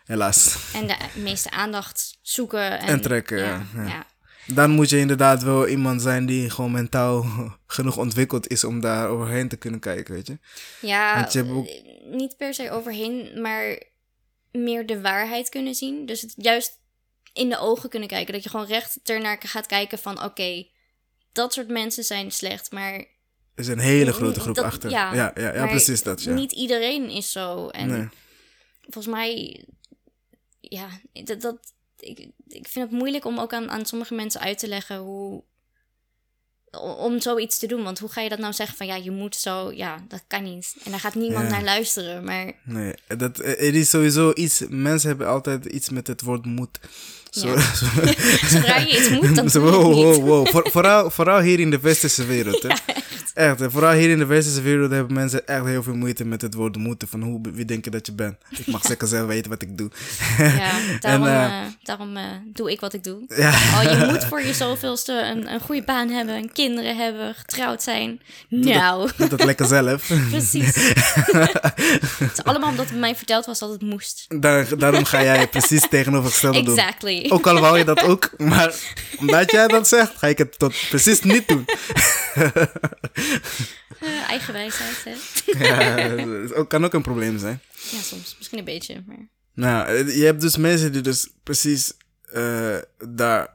Helaas. en de meeste aandacht zoeken. En, En trekken, ja, ja. ja. ja. Dan moet je inderdaad wel iemand zijn die gewoon mentaal genoeg ontwikkeld is om daar overheen te kunnen kijken, weet je. Ja, Want je ook- eh, niet per se overheen, maar meer de waarheid kunnen zien. Dus het juist in de ogen kunnen kijken. Dat je gewoon recht ernaar gaat kijken van... Oké, dat soort mensen zijn slecht, maar... Er is een hele grote groep dat- achter. Ja, Ja, ja, precies dat. Ja. Niet iedereen is zo. En Nee. volgens mij... Ja, dat... dat ik, ik vind het moeilijk om ook aan, aan sommige mensen uit te leggen hoe... Om zoiets te doen. Want hoe ga je dat nou zeggen van ja, je moet zo... Ja, dat kan niet. En daar gaat niemand Ja. naar luisteren. Maar Nee, dat, eh, er is sowieso iets. Mensen hebben altijd iets met het woord moed. Zo, Ja. zodra je iets moet, dan wow, wow, wow. Voor- vooral, vooral hier in de westerse wereld. Hè? echt. hè. Vooral hier in de westerse wereld hebben mensen echt heel veel moeite met het woord moeten. Van hoe, wie denk je dat je bent? Ik mag zeker zelf weten wat ik doe. Ja, daarom, eh, eh, daarom eh, doe ik wat ik doe. Ja. Oh, je moet voor je zoveelste een, een goede baan hebben, een kinderen hebben, getrouwd zijn. Nou, Doe dat lekker zelf. precies. het is allemaal omdat het mij verteld was dat het moest. Daar, daarom ga jij precies tegenovergestelde doen. Exactly. Ook al wou je dat ook, maar omdat jij dat zegt, ga ik het tot precies niet doen. Eh, eigen wijsheid, hè? Ja, dat kan ook een probleem zijn. Ja, soms. Misschien een beetje, maar... Nou, eh, je hebt dus mensen die dus precies eh, daar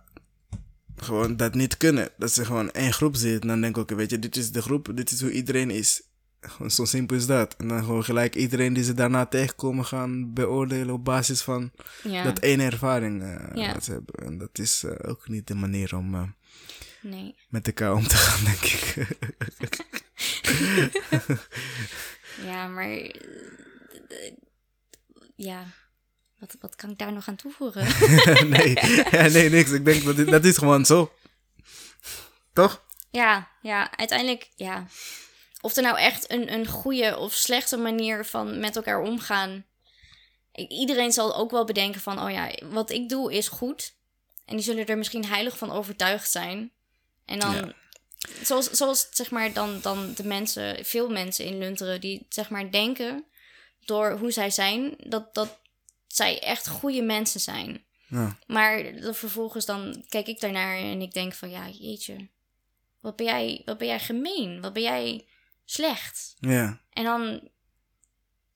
gewoon dat niet kunnen. Dat ze gewoon één groep zitten en dan denk ik, oké, weet je, dit is de groep, dit is hoe iedereen is. Gewoon zo simpel is dat. En dan gewoon gelijk iedereen die ze daarna tegenkomen gaan beoordelen op basis van Ja, dat ene ervaring eh Ja. wat ze hebben. En dat is eh, ook niet de manier om eh, nee. met elkaar om te gaan, denk ik. Ja, maar... eh, Ja, wat, wat kan ik daar nog aan toevoegen? nee, ja, nee, niks. Ik denk dat dit- dat is gewoon zo. Toch? Ja, ja, uiteindelijk, ja. Of er nou echt een, een goede of slechte manier van met elkaar omgaan. Iedereen zal ook wel bedenken van, oh ja, wat ik doe is goed. En die zullen er misschien heilig van overtuigd zijn. En dan, Ja. zoals, zoals zeg maar dan, dan de mensen, veel mensen in Lunteren, die zeg maar denken door hoe zij zijn, dat, dat zij echt goede mensen zijn. Ja. Maar dan vervolgens dan kijk ik daarnaar en ik denk van ja, jeetje. Wat ben jij, wat ben jij gemeen? Wat ben jij slecht? Ja. En dan,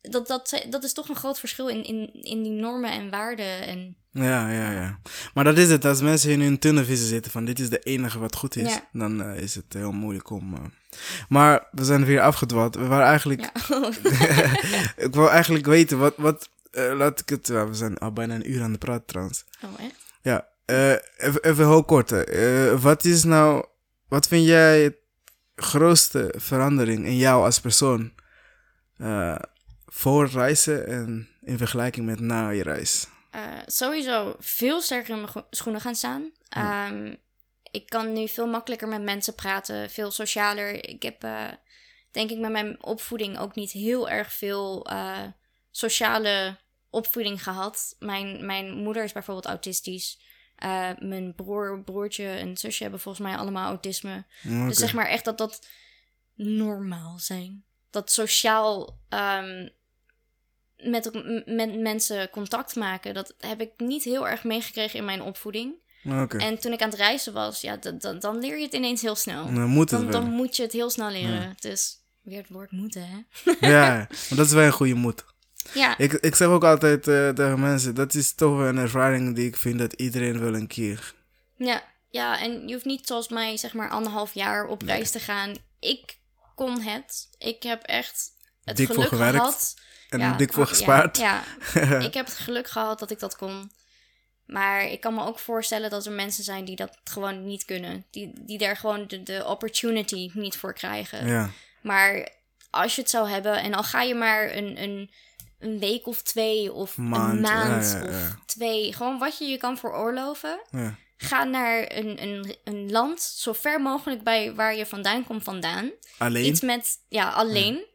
dat, dat, dat is toch een groot verschil in, in, in die normen en waarden. En Ja, ja, ja. Maar dat is het. Als mensen in hun tunnelvisie zitten van dit is de enige wat goed is, Ja. dan eh, is het heel moeilijk om... eh. Maar we zijn weer afgedwaald. We waren eigenlijk... ja, ik wil eigenlijk weten, wat... wat eh, laat ik het... we zijn al bijna een uur aan de praat trouwens. oh echt? Ja, even, even heel kort. wat is nou... Wat vind jij het grootste verandering in jou als persoon? voor reizen en in vergelijking met na je reis? Eh, sowieso veel sterker in mijn schoenen gaan staan. Ehm, ik kan nu veel makkelijker met mensen praten, veel socialer. Ik heb, eh, denk ik, met mijn opvoeding ook niet heel erg veel eh, sociale opvoeding gehad. Mijn, mijn moeder is bijvoorbeeld autistisch. Mijn broer, broertje en zusje hebben volgens mij allemaal autisme. Oké. Dus zeg maar echt dat dat normaal zijn. Dat sociaal ehm, met, met mensen contact maken, dat heb ik niet heel erg meegekregen in mijn opvoeding. En toen ik aan het reizen was, ja, dan leer je het ineens heel snel. Dan moet het Dan, moet je het heel snel leren. Dus weer het woord moeten, hè? ja, maar dat is wel een goede moed. Ja, Ik, ik zeg ook altijd eh, tegen mensen, dat is toch een ervaring die ik vind dat iedereen wel een keer... ja, ja, en je hoeft niet zoals mij, zeg maar, anderhalf jaar op reis te gaan. Ik kon het. Ik heb echt het Dik voor geluk gewerkt gehad. En Ja, dik voor ja, gespaard. Ja, ik heb het geluk gehad dat ik dat kon. Maar ik kan me ook voorstellen dat er mensen zijn die dat gewoon niet kunnen. Die, die daar gewoon de, de opportunity niet voor krijgen. ja. Maar als je het zou hebben, en al ga je maar een, een, een week of twee of Maand, een maand ja, of twee, gewoon wat je je kan veroorloven. ja. Ga naar een, een, een land zo ver mogelijk bij waar je vandaan komt vandaan. Alleen? Iets met, ja, alleen.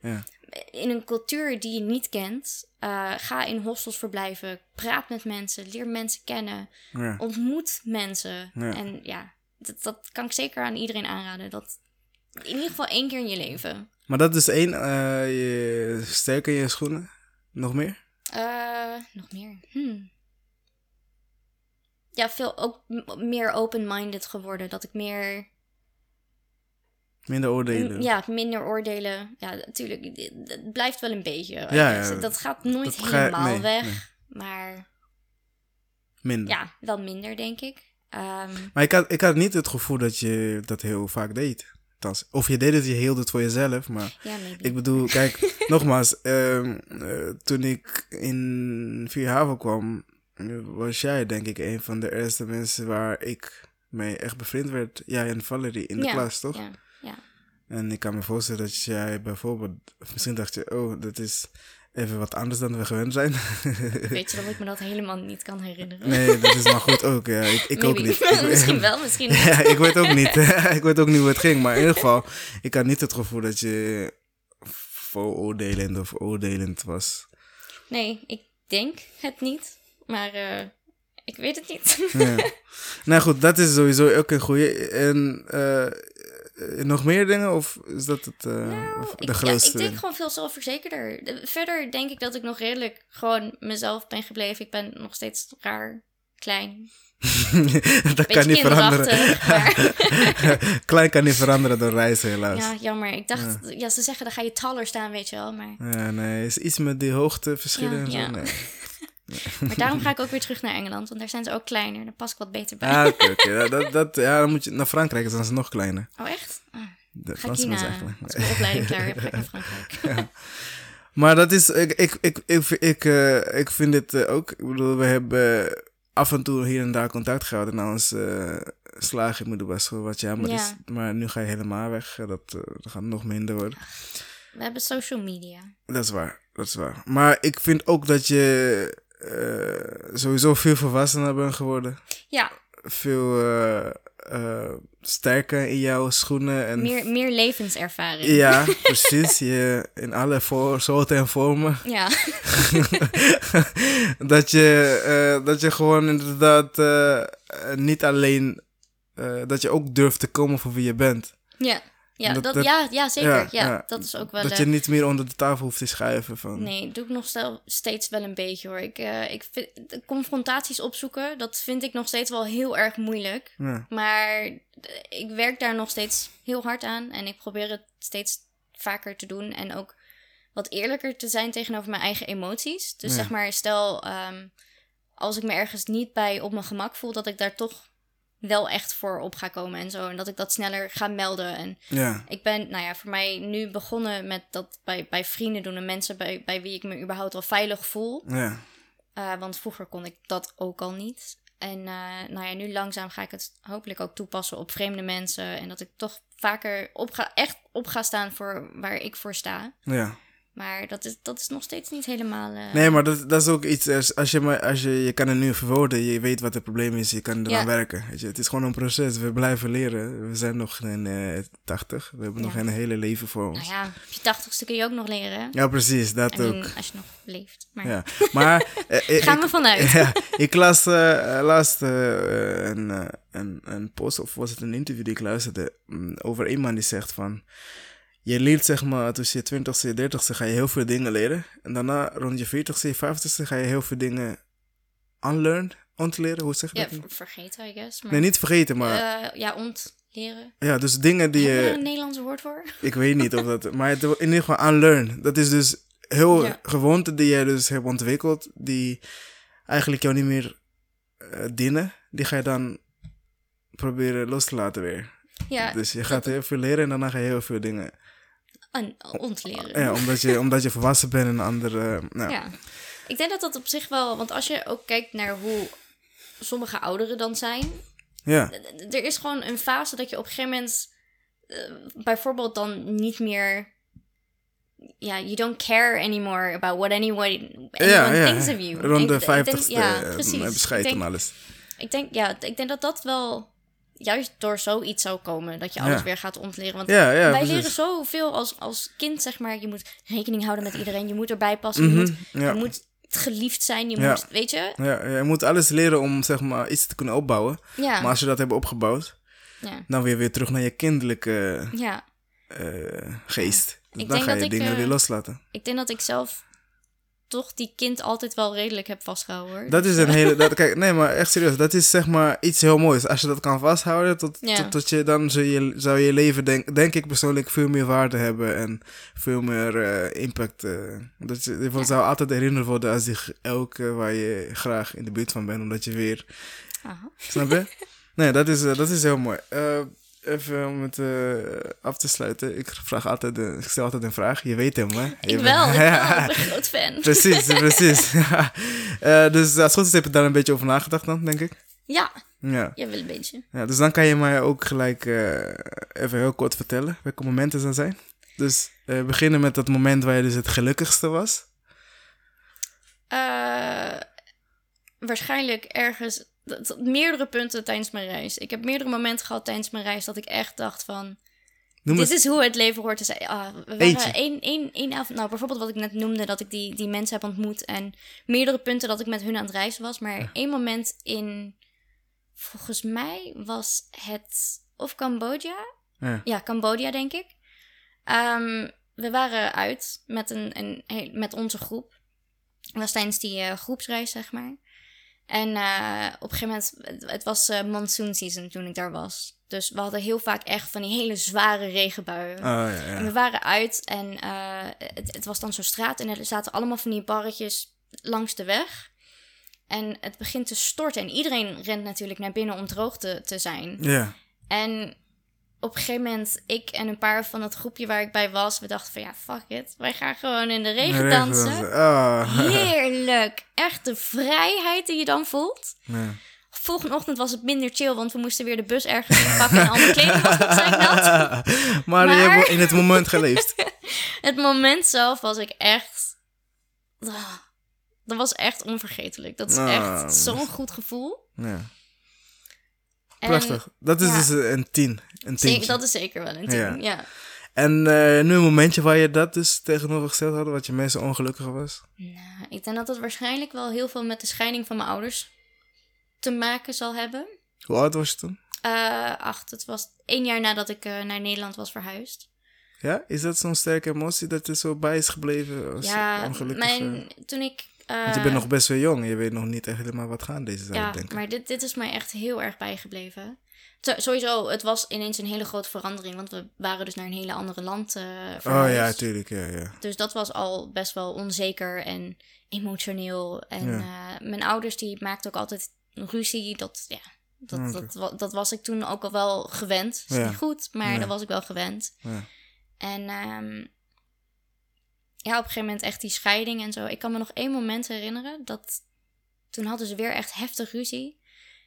In een cultuur die je niet kent. Uh, ga in hostels verblijven. Praat met mensen. Leer mensen kennen. Ja. Ontmoet mensen. Ja. En ja, dat, dat kan ik zeker aan iedereen aanraden. Dat in ieder geval één keer in je leven. Maar dat is één, eh, je sterker in je schoenen. Nog meer? Uh, nog meer. Hmm. Ja, veel ook meer open-minded geworden. Dat ik meer. Minder oordelen. Ja, minder oordelen. Ja, natuurlijk. Het blijft wel een beetje. Ja, dat gaat nooit Dat ga- helemaal nee, weg. nee. Maar Minder. ja, wel minder, denk ik. Ehm, Maar ik had, ik had niet het gevoel dat je dat heel vaak deed. Of je deed het, je hield het voor jezelf. Maar ja, ik bedoel, kijk, nogmaals. ehm, eh, toen ik in Vierhaven kwam, was jij denk ik een van de eerste mensen waar ik mee echt bevriend werd. Jij en Valerie in de ja, klas, toch? Ja. En ik kan me voorstellen dat jij bijvoorbeeld, misschien dacht je, oh, dat is even wat anders dan we gewend zijn. Weet je dat ik me dat helemaal niet kan herinneren? nee, dat is maar goed ook. Ja, ik, ik ook niet. Ik- misschien wel, misschien niet. ja, ik weet ook niet. ik weet ook niet hoe het ging. Maar in ieder geval, ik had niet het gevoel dat je vooroordelend of oordelend was. Nee, ik denk het niet. Maar eh, ik weet het niet. Ja. nou goed, dat is sowieso ook een goede. En eh, nog meer dingen? Of is dat het, eh, Nou, de ik, ja, grootste ik denk gewoon veel zelfverzekerder. De- Verder denk ik dat ik nog redelijk gewoon mezelf ben gebleven. Ik ben nog steeds raar, klein. dat kan niet veranderen. maar- Klein kan niet veranderen door reizen, helaas. Ja, jammer. Ik dacht, ja. ze zeggen dan ga je taller staan, weet je wel. Maar, Ja, nee, is iets met die hoogteverschillen Ja, en zo? ja. Nee. maar daarom ga ik ook weer terug naar Engeland. Want daar zijn ze ook kleiner. Daar pas ik wat beter bij. Ah, oké, oké. Ja, dat, dat, ja, dan moet je naar Frankrijk, dan zijn ze nog kleiner. Oh, echt? Ah, De ga ik mensen eigenlijk. als ik mijn opleiding klaar heb, ga ik naar Frankrijk. Maar dat is, ik, ik, ik, ik, ik, eh, ik vind dit eh, ook, ik bedoel, we hebben af en toe hier en daar contact gehouden na ons uh, slagen in middelbare school, wat jammer Ja. is. Maar nu ga je helemaal weg, eh, dat, eh, dat gaat nog minder worden. We hebben social media. Dat is waar, dat is waar. Maar ik vind ook dat je eh, sowieso veel volwassener bent geworden. Ja, Veel eh, sterker in jouw schoenen. En meer, meer levenservaring. Ja, precies. Je, in alle voor, soorten en vormen. Ja. dat, je, dat je gewoon inderdaad niet alleen... dat je ook durft te komen voor wie je bent. Ja, ja, Dat- dat, dat- ja, ja zeker. Ja, ja. dat is ook wel... Dat eh, je niet meer onder de tafel hoeft te schuiven van... Nee, doe ik nog stel, steeds wel een beetje hoor. Ik, eh, ik vind confrontaties opzoeken, dat vind ik nog steeds wel heel erg moeilijk. Maar eh, ik werk daar nog steeds heel hard aan en ik probeer het steeds vaker te doen en ook wat eerlijker te zijn tegenover mijn eigen emoties. Dus zeg maar, stel ehm, als ik me ergens niet bij op mijn gemak voel, dat ik daar toch wel echt voor op ga komen en zo. En dat ik dat sneller ga melden. En ja, ik ben, nou ja, voor mij nu begonnen met dat bij, bij vrienden doen en mensen bij, bij wie ik me überhaupt wel veilig voel. ja. Uh, want vroeger kon ik dat ook al niet. En uh, nou ja, nu langzaam ga ik het hopelijk ook toepassen op vreemde mensen. En dat ik toch vaker op ga, echt op ga staan voor waar ik voor sta. ja. Maar dat is, dat is nog steeds niet helemaal. Uh... Nee, maar dat, dat is ook iets. Als, als je, maar, als je, je kan het nu verwoorden, je weet wat het probleem is, je kan eraan Ja. werken. Weet je. Het is gewoon een proces. We blijven leren. We zijn nog in eh 80. We hebben nog een hele leven voor ons. Nou ja, op je tachtigste kun je ook nog leren. Ja, precies, dat I mean, ook. als je nog leeft. Maar Ja. Maar eh, ik, gaan we vanuit. ja, ik las eh, laatst eh, een, eh, een, een post, of was het een interview die ik luisterde, mm, over iemand die zegt van, je leert zeg maar tussen je twintigste en je dertigste ga je heel veel dingen leren. En daarna rond je veertigste, je vijftigste ga je heel veel dingen unlearn, ontleren, hoe zeg je Ja, dat? ver- vergeten, I guess. Maar, Nee, niet vergeten, maar eh, ja, ont, Leren. Ja, dus dingen die Heb je je... er een Nederlands woord voor? Ik weet niet of dat... Maar het, in ieder geval unlearn. Dat is dus heel Ja. gewoonten die je dus hebt ontwikkeld, die eigenlijk jou niet meer eh, dienen. Die ga je dan proberen los te laten weer. Ja, Dus je gaat heel veel leren en daarna ga je heel veel dingen... ontleren. Ja, omdat je, omdat je volwassen bent en andere... nou, Ja. Ik denk dat dat op zich wel... Want als je ook kijkt naar hoe sommige ouderen dan zijn... ja. Er is gewoon een fase dat je op een gegeven moment... eh, bijvoorbeeld dan niet meer... Ja, you don't care anymore about what anyone, anyone Ja, ja. thinks of you. Rond de 50ste Ja, eh, precies. heb je scheid Ik denk, alles. ik denk, ja, ik denk dat dat wel juist door zoiets zou komen. Dat je alles Ja. weer gaat ontleren. Want Ja, ja, wij precies. leren zoveel als, als kind, zeg maar. Je moet rekening houden met iedereen. Je moet erbij passen. Je, Mhm, moet, je moet geliefd zijn. Je moet, weet je? Ja, je moet alles leren om zeg maar iets te kunnen opbouwen. Maar als je dat hebt opgebouwd, ja. dan weer weer terug naar je kinderlijke ja. eh, geest. Dus dan ga dat je ik, dingen eh, weer loslaten. Ik denk dat ik zelf toch die kind altijd wel redelijk heb vastgehouden. Hoor. Dat is een hele. Dat, kijk, nee, maar echt serieus. Dat is zeg maar iets heel moois. Als je dat kan vasthouden, tot, Ja. tot, tot je, dan zou je, zou je leven, denk, denk ik persoonlijk, veel meer waarde hebben en veel meer eh, impact. eh dat je, je zou altijd herinnerd worden als die elke waar je graag in de buurt van bent, omdat je weer Aha. Snap je? Nee, dat is, eh, dat is heel mooi. Even om het eh, af te sluiten. Ik, vraag altijd ik stel altijd een vraag. Je weet hem, hè? Je Ik bent- wel, ik. Ik ben een groot fan. precies, precies. Eh, dus als het goed is, heb je daar een beetje over nagedacht dan, denk ik. Ja, Ja. ja, wel een beetje. ja dus dan kan je mij ook gelijk eh, even heel kort vertellen welke momenten dat zijn. Dus beginnen met dat moment waar je dus het gelukkigste was. Waarschijnlijk ergens... dat- meerdere punten tijdens mijn reis. Ik heb meerdere momenten gehad tijdens mijn reis dat ik echt dacht van... Noem Dit is hoe het leven hoort te zijn. Ah, we waren één, één, één avond... Nou, bijvoorbeeld wat ik net noemde, dat ik die, die mensen heb ontmoet. En meerdere punten dat ik met hun aan het reizen was. Maar één moment in... Volgens mij was het... Of Cambodja? Ja. Ja, Cambodja, denk ik. Ehm, we waren uit met, een, een, met onze groep. Dat was tijdens die eh, groepsreis, zeg maar. En eh, op een gegeven moment, het, was eh monsoon season toen ik daar was. Dus we hadden heel vaak echt van die hele zware regenbuien. Oh, ja, En ja. we waren uit en eh, het, het was dan zo'n straat en er zaten allemaal van die barretjes langs de weg. En het begint te storten en iedereen rent natuurlijk naar binnen om droog te, te zijn. Ja. En op een gegeven moment, ik en een paar van het groepje waar ik bij was, we dachten van ja, fuck it. Wij gaan gewoon in de regen dansen. Oh. Heerlijk. Echt de vrijheid die je dan voelt. Ja. Volgende ochtend was het minder chill, want we moesten weer de bus ergens pakken en al mijn kleding was nog nat. maar, je hebt in het moment geleefd. Het moment zelf was ik echt... Ah, dat was echt onvergetelijk. Dat is Ah. echt zo'n goed gevoel. Ja. Prachtig. Dat is ja. dus een tien. Een tientje. dat is zeker wel een tien, Ja. ja. En eh, nu een momentje waar je dat dus tegenovergesteld had, wat je meest ongelukkig was. Nou, ik denk dat het waarschijnlijk wel heel veel met de scheiding van mijn ouders te maken zal hebben. Hoe oud was je toen? Eh acht, het was één jaar nadat ik eh, naar Nederland was verhuisd. Ja? Is dat zo'n sterke emotie dat er zo bij is gebleven? Als ja, ongelukkig, mijn, toen ik... Want je bent nog best wel jong. Je weet nog niet echt helemaal wat gaan deze Ja, denken. maar dit, dit is mij echt heel erg bijgebleven. Zo- sowieso, het was ineens een hele grote verandering, want we waren dus naar een hele andere land eh oh ja, tuurlijk. Ja, ja. Dus dat was al best wel onzeker en emotioneel. En eh, mijn ouders die maakten ook altijd ruzie. Dat, ja, dat, dat, dat was ik toen ook al wel gewend. Is Ja. niet goed, maar Nee. dat was ik wel gewend. Ja. En ehm, ja, op een gegeven moment echt die scheiding en zo. Ik kan me nog één moment herinneren dat toen hadden ze weer echt heftig ruzie.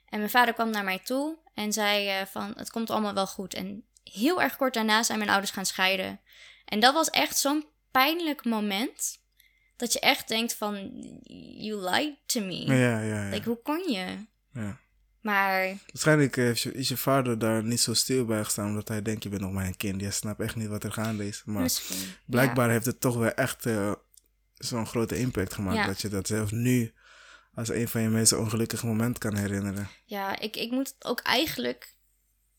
En mijn vader kwam naar mij toe en zei eh, van het komt allemaal wel goed. En heel erg kort daarna zijn mijn ouders gaan scheiden. En dat was echt zo'n pijnlijk moment. Dat je echt denkt van, you lied to me. Ja, ja, ja. Like, hoe kon je? ja. Maar Waarschijnlijk heeft je, is je vader daar niet zo stil bij gestaan, omdat hij denkt, je bent nog maar een kind. Je snapt echt niet wat er gaande is. Maar misschien. blijkbaar heeft het toch wel echt eh, zo'n grote impact gemaakt. Ja. Dat je dat zelfs nu als een van je meest ongelukkige momenten kan herinneren. Ja, ik, ik moet ook eigenlijk.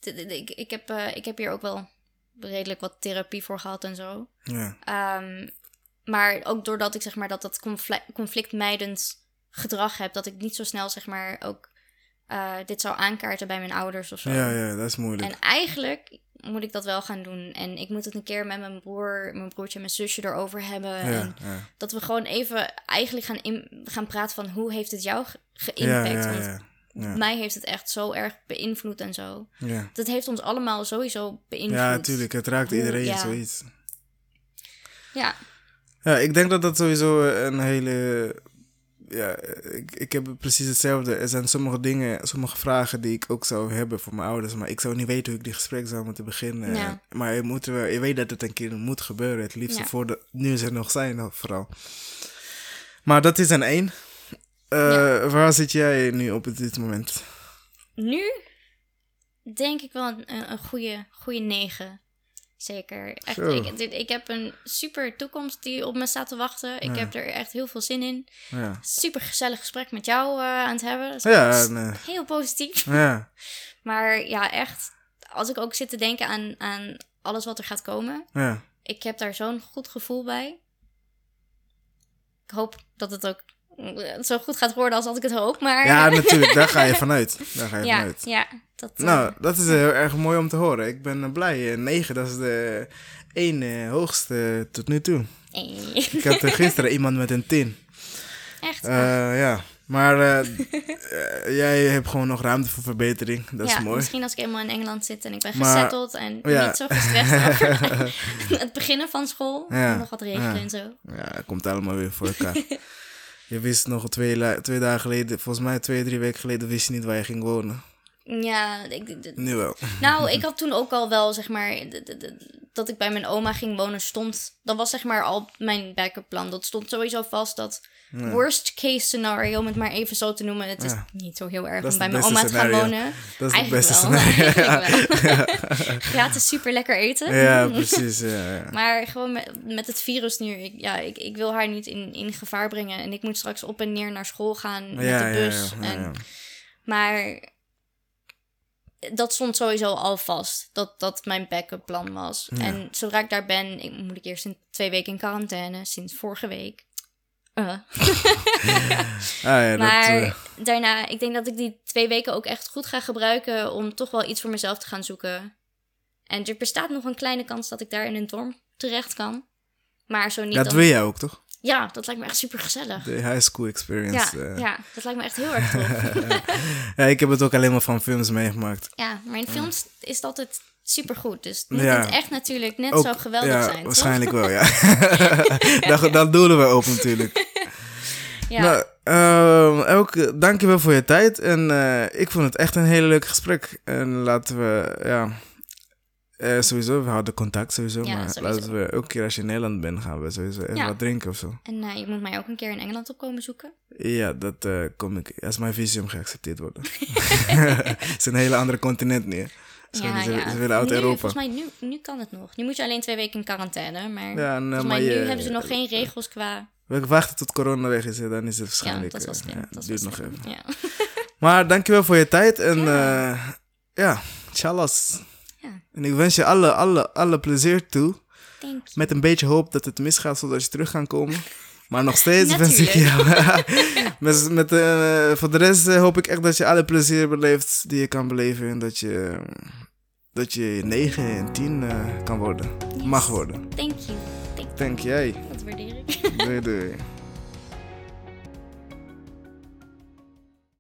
Ik, ik, heb, eh, ik heb hier ook wel redelijk wat therapie voor gehad en zo. Ja, Ehm, maar ook doordat ik zeg maar dat dat conflict, conflictmijdend gedrag heb, dat ik niet zo snel zeg maar ook eh, dit zou aankaarten bij mijn ouders of zo. Ja, ja, dat is moeilijk. En eigenlijk moet ik dat wel gaan doen. En ik moet het een keer met mijn broer, mijn broertje en mijn zusje erover hebben. ja, En ja. dat we gewoon even eigenlijk gaan, in, gaan praten van hoe heeft het jou ge- Ja, geïmpact? ja, Want mij heeft het echt zo erg beïnvloed en zo. ja. Dat heeft ons allemaal sowieso beïnvloed. ja, natuurlijk. Het raakt iedereen zoiets. Ja, Ja, ik denk dat dat sowieso een hele. Ja, ik, ik heb precies hetzelfde. Er zijn sommige dingen, sommige vragen die ik ook zou hebben voor mijn ouders. Maar ik zou niet weten hoe ik die gesprek zou moeten beginnen. Ja. Maar je, moet wel, je weet dat het een keer moet gebeuren. Het liefst Ja. voor de, nu ze er nog zijn, vooral. Maar dat is een één. Eh, Ja. Waar zit jij nu op dit moment? nu denk ik wel een, een, een goede, goede negen. Zeker. Echt, ik, ik heb een super toekomst die op me staat te wachten. Ik Ja. heb er echt heel veel zin in. Ja, Super gezellig gesprek met jou eh, aan het hebben. Ja, nee. heel positief. ja. Maar ja, echt. Als ik ook zit te denken aan, aan alles wat er gaat komen. ja. Ik heb daar zo'n goed gevoel bij. Ik hoop dat het ook eh, zo goed gaat worden als dat ik het hoop. Maar ja, natuurlijk. Daar ga je vanuit. Daar ga je ja, vanuit. ja, dat, eh, Nou, dat is heel erg mooi om te horen. Ik ben eh, blij. Eh, 9, dat is de één eh, hoogste tot nu toe. eh, Ik had eh, gisteren iemand met een 10. echt. Eh, ja, maar eh, eh, jij hebt gewoon nog ruimte voor verbetering. Dat ja, is mooi. misschien als ik eenmaal in Engeland zit en ik ben Maar- gezetteld en Ja. niet zo gestrest het beginnen van school. Ja, Nog wat regelen en zo. Ja, komt allemaal weer voor elkaar. Je wist nog twee, twee dagen geleden, volgens mij twee, drie weken geleden, wist je niet waar je ging wonen. Ja, ik, Nu wel. nou, ik had toen ook al wel, zeg maar, dat ik bij mijn oma ging wonen stond. Dat was zeg maar al mijn backup plan. Dat stond sowieso vast dat worst case scenario, om het maar even zo te noemen. Het is Ja. niet zo heel erg om is bij het mijn oma te gaan wonen. Dat is het Eigenlijk beste wel. scenario. Eigenlijk wel. Gratis super lekker eten. Ja, precies. Ja, ja. Maar gewoon met, met het virus nu, ik, ja, ik, ik wil haar niet in, in gevaar brengen. En ik moet straks op en neer naar school gaan met Ja, de ja, bus. ja, ja, en, ja. Maar dat stond sowieso al vast, dat dat mijn backup plan was. Ja. En zodra ik daar ben, ik, moet ik eerst in twee weken in quarantaine, sinds vorige week. Uh. Ah, ja, dat, maar eh, daarna, ik denk dat ik die twee weken ook echt goed ga gebruiken om toch wel iets voor mezelf te gaan zoeken. En er bestaat nog een kleine kans dat ik daar in een dorm terecht kan. Maar zo niet dat dan... wil jij ook, toch? Ja, dat lijkt me echt super gezellig. De high school experience. Ja, eh. ja, dat lijkt me echt heel erg tof. Ja, ik heb het ook alleen maar van films meegemaakt. ja, maar in films is het altijd super goed. Dus het moet Ja. het echt natuurlijk net Ook- zo geweldig ja, zijn. toch? waarschijnlijk wel, ja. dat, dat doelen we op natuurlijk. Ja, Nou, ehm, Elke, dankjewel voor je tijd. En eh, ik vond het echt een hele leuk gesprek. En laten we, ja... eh, sowieso, we houden contact sowieso. Ja, maar sowieso. laten we elke keer als je in Nederland bent, gaan we sowieso even Ja. wat drinken of zo. en eh, je moet mij ook een keer in Engeland op komen zoeken. Ja, dat eh, kom ik. Als mijn visum geaccepteerd wordt. Het is een hele andere continent nu. ja, ze, ja. ze willen uit nu, Europa. Volgens mij, nu, nu kan het nog. Nu moet je alleen twee weken in quarantaine. Maar Ja, maar mij nu hebben ze nog geen regels qua... We wachten tot corona weg is, hè, dan is het Ja, waarschijnlijk. dat is wel eh, slim. ja, dat duurt nog slim. even. Ja. Maar dankjewel voor je tijd en Ja. ja, ja tjallas. Ja. En ik wens je alle, alle, alle plezier toe. You. Met een beetje hoop dat het misgaat zodat je terug kan komen. Maar nog steeds wens ik jou. met, met, eh, voor de rest eh, hoop ik echt dat je alle plezier beleeft die je kan beleven. En dat je, dat je 9 en 10 eh, kan worden. Mag worden. Thank you. Thank Denk jij. Dat waardeer ik. Doei doei.